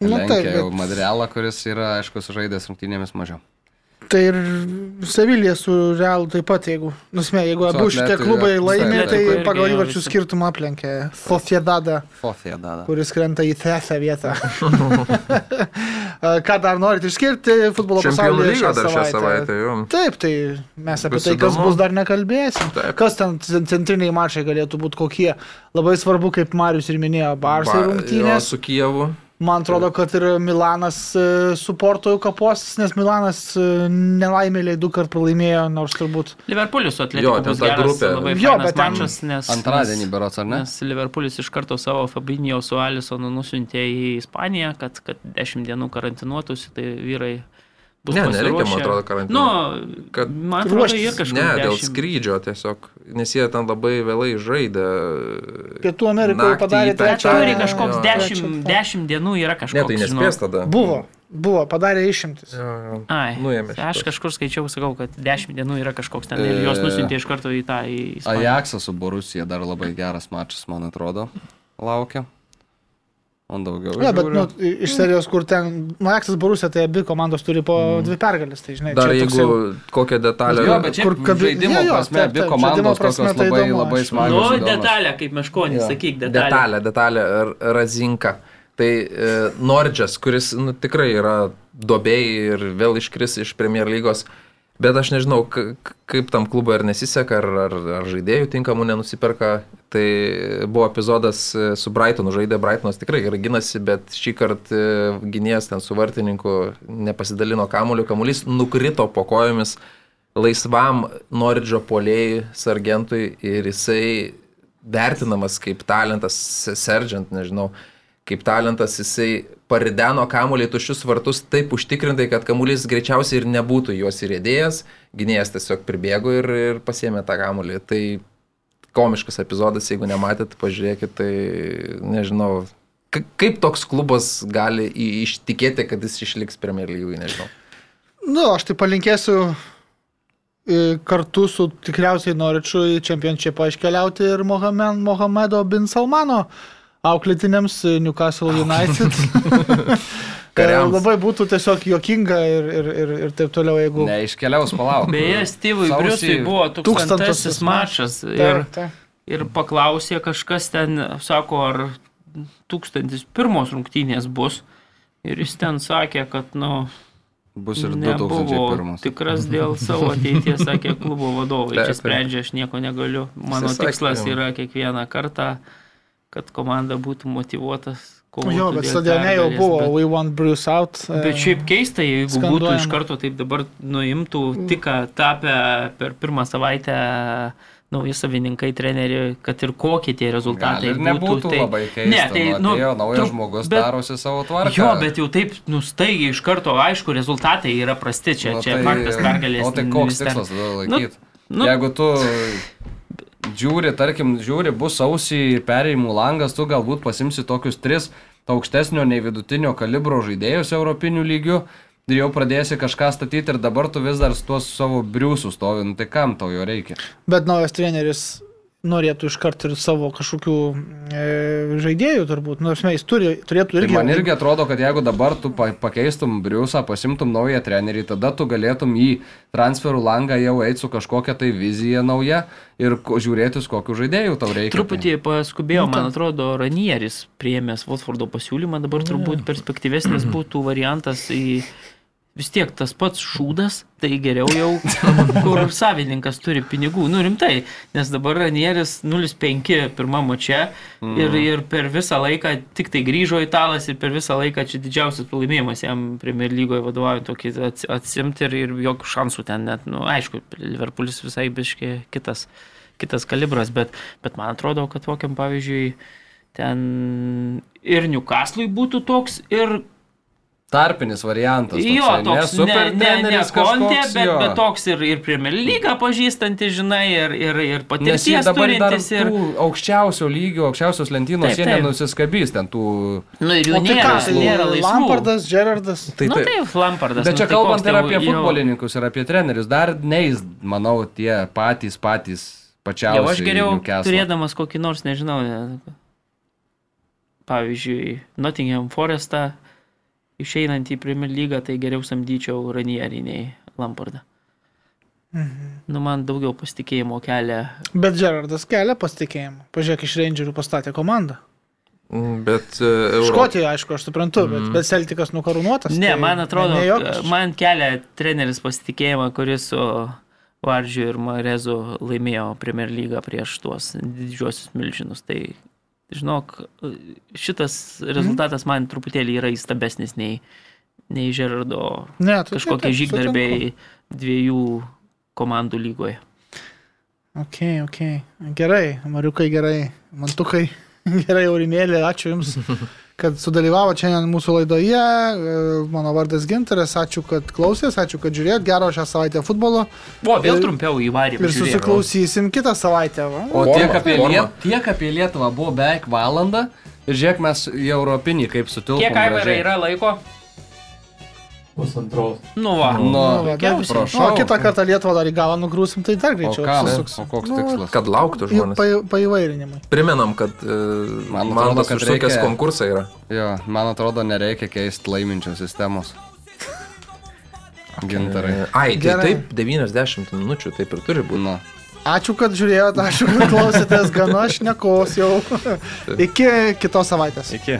Nu, Lenkia taip, jau bet- Madrialą, kuris yra, aišku, sužaidęs rungtynėmis mažiau. Tai ir Sevilija su Realu taip pat, jeigu, nusmė, jeigu Su abu šitie klubai laimė, tai pagal įvarčių skirtumą aplenkė Sociedadą, Sociedad. kuris krenta į trečią vietą. Ką dar norite išskirti futbolo pasaulyje šią savaitę. jo. Taip, tai mes apie Bus tai, kas įdomu. bus, dar nekalbėsim. Taip. Kas ten cen- centriniai mačai galėtų būti kokie. Labai svarbu, kaip Marius ir minėjo, Barsai rungtynės. Su Kijevu. Man atrodo, kad ir Milanas e, su Porto jau kaposis, nes Milanas e, nelaimėliai du kart pralaimėjo, nors turbūt. Liverpoolis su Jo, Atletico ten ta grupė. Jo, bet ten mačas, nes... Antradienį berots, ar ne? Nes Liverpoolis iš karto savo Fabinio su Alisonu nusintė į Ispaniją, kad, kad 10 dienų karantinuotųsi, tai vyrai bus Ne, nereikia, man pasiruošę. atrodo, karantino. Nu, Kad- man atrodo, Ruoštis. ir kažkaip. Ne, dėl 10 skrydžio tiesiog, nes jie ten labai vėlai žaidė. Pietų Amerikoje padarė Bet trečią. turi Jo, kažkoks jo. 10, 10 dienų yra Ne, kažkoks. tai žinau. nespės tada. Buvo, buvo, padarė išimtis. Jo, jo. Ai, Nuėmė tai aš kažkur skaičiau, sakau, kad 10 dienų yra kažkoks ten ir juos E. nusintė iš karto į tą į. Ajaxas su Borusija dar labai geras mačas, man atrodo, laukia. O daugiau. Ne, bet nu, iš serijos, kur ten Maksas Borusė, tai abi komandos turi po dvi pergalės. Tai, žinai, Dar čia toks jeigu jau- kokią detalę. Jo, bet kur šiaip kabi- žaidimo jo, jo, prasme, taip, abi taip, komandos žaidimo prasme tokios tai labai, įdomu, labai smagios. Nu, detalė, kaip meškonis, Jo. sakyk, detalė. Detalė, detalė, Razinka. Tai e, Nordžas, kuris nu, tikrai yra dobėjai ir vėl iškris iš Premier lygos. Bet aš nežinau, kaip tam klubui ar nesiseka, ar, ar, ar žaidėjų tinkamų nenusiperka. Tai buvo epizodas e, su Brightonu, žaidė Brightonas tikrai gerai ginasi, bet šį kartą gynėjas ten su vartininku nepasidalino kamuoliu, kamuolys nukrito po kojomis laisvam Nordžio polėjai sargentui ir jisai vertinamas kaip talentas, se- sergeant, nežinau, kaip talentas, jisai parideno kamuolį į tuščius vartus taip užtikrintai, kad kamuolys greičiausiai ir nebūtų juos įrėdėjęs, gynėjas tiesiog pribėgo ir, ir pasėmė tą kamuolį. Tai komiškas epizodas, jeigu nematėt, pažiūrėkit, tai nežinau, ka- kaip toks klubas gali ištikėti, kad jis išliks Premier lygiai, nežinau. Nu, aš tai palinkėsiu e, kartu su tikriausiai Noričiu į čempionšipą iškeliauti ir Mohamed, Mohamedo bin Salmano auklėtiniams e, Newcastle United. Kariams. Labai būtų tiesiog juokinga ir, ir, ir, ir taip toliau, jeigu... Neiškeliaus palauk. Beje, Steve'ui Briusui buvo Tūkstantasis mačas ir, Taip, taip. ir paklausė kažkas ten, sako, ar tūkstantis pirmos rungtynės bus. Ir jis ten sakė, kad, nu, Bus ir nebuvo 2001. tikras dėl savo ateities, sakė klubo vadovai. Čia sprendžia, aš nieko negaliu. Mano tikslas yra kiekvieną kartą, kad komanda būtų motivuotas. Jo, bet stadione jau buvo Bet... We Want Bruce Out. e, Bet šiaip keista, jeigu būtų skanduojama. iš karto taip dabar nuimtų tik tapę per pirmą savaitę nauji savininkai, treneriai, kad ir kokie tie rezultatai Gal ir nebūtų tai, labai keista. Ne, tai, nu, atėjo naujas tru- žmogus, bet- darosi savo tvarką. Jo, bet jau taip nustaigiai iš karto, aišku, rezultatai yra prasti, čia, Nu, čia tai, faktas pergalės. O tai koks tikslas tada Nu, laikyti? nu- Jeigu tu žiūri, tarkim, žiūri, bus sausį perėjimų langas, tu galbūt pasimsi tokius tris aukštesnio nei vidutinio kalibro žaidėjus europinių lygių ir jau pradėsi kažką statyti ir dabar tu vis dar su tuos savo briusų stovi, nu tai kam tau jo reikia? Bet naujas treneris norėtų iškart ir savo kažkokių e, žaidėjų turbūt. Nu, asmeniai, jis turi, turėtų Tai irgi. man irgi atrodo, kad jeigu dabar tu pa- pakeistum briusą, pasimtum naują trenerį, tada tu galėtum į transferų langą jau eiti su kažkokia tai vizija nauja ir žiūrėtis, kokiu žaidėjų tau reikia. Truputį paskubėjo, Nu, man atrodo, Ranieris priėmęs Watfordo pasiūlymą, dabar turbūt perspektyvesnis būtų variantas į vis tiek tas pats šūdas, tai geriau jau, kur savininkas turi pinigų. Nu rimtai, nes dabar Ranieris 0,5 pirmame čia ir, ir per visą laiką tik tai grįžo italas ir per visą laiką čia didžiausias pralaimėjimas jam Premier lygoje vadovaujant tokį ats- atsimti ir, ir jokių šansų ten net, nu aišku, Liverpoolis visai biški kitas kitas kalibras, bet, bet man atrodo, kad tokiam pavyzdžiui ten ir Newcastle'ui būtų toks, ir Tarpinis variantas. jo, toksai, toks ne super ne, ne, ne kontė, bet, jo. bet toks ir, ir Premier lygą pažįstantis, žinai, ir, ir, ir patirties turintis. Ir, aukščiausio lygio, aukščiausios lentynos, Taip, jie taip. nenusiskabys ten tų... nu, ir O jų tai nėra, ką, nėra laisvų. Lampardas, Gerardas. Tai nu, taip. taip, Lampardas. Bet nu, čia tai kalbant ir tai apie jau- futbolininkus, ir apie trenerius, dar neįs, manau, tie patys, patys pačiausiai. Jau aš geriau Newcastle. turėdamas kokį nors, nežinau, ne, pavyzdžiui, Nottingham Forestą išeinant į Premier lygą, tai geriau samdyčiau Ranierį nei Lampardą. Nu, man daugiau pasitikėjimo kelia. Bet Gerardas kelia pasitikėjimą. Pažiūrėk, iš Rangerių pastatė komandą. Mm, Bet uh, Euro... Škotijoje, aišku, aš suprantu, bet, bet Celtikas nukarūnuotas. Ne, tai man atrodo, ne jokios. man kelia treneris pasitikėjimą, kuris su Vardžiu ir Marezu laimėjo Premier lygą prieš tuos didžiuosius milžinus. Tai, žinok, šitas rezultatas man truputėlį yra įstabesnis nei, nei Žerardo Ne, tu kažkokie žygdarbiai dviejų komandų lygoje. Ok, ok. Gerai, Mariukai gerai, Mantukai gerai, Aurimėlė, ačiū Jums, kad sudalyvavo šiandien mūsų laidoje. E, Mano vardas Ginteras, ačiū, kad klausės, ačiū, kad žiūrėjot. Gero šią savaitę futbolo. O, vėl Ir- trumpiau įvarė. Ir susiklausysim kitą savaitę. Va? O tiek apie. Liet, tiek apie Lietuvą buvo beveik valanda ir žiūrėk, mes į Europinį kaip sutilpom. Kiek gražiai. yra laiko? Pusantros. Nu, va. Nu, va, puikiausiai. bet- prašau. O kitą kartą Lietuvą dar į galą nugrūsim, tai dar O greičiau kam? apsisuks. O koks Nu, tikslas? Kad lauktų žmonės. pa- Paįvairinimai. Primenam, kad uh, Man man atrodo, kad reikia- konkursai yra. Jo, man atrodo, nereikia keisti laiminčios sistemos. Gintarai. Ai, tai Gerai. taip, 90 minučių taip ir turi būti. Nu. Ačiū, kad žiūrėjote, ačiū, kad klausėtės, gana šnekos jau. Iki kitos savaitės. Iki.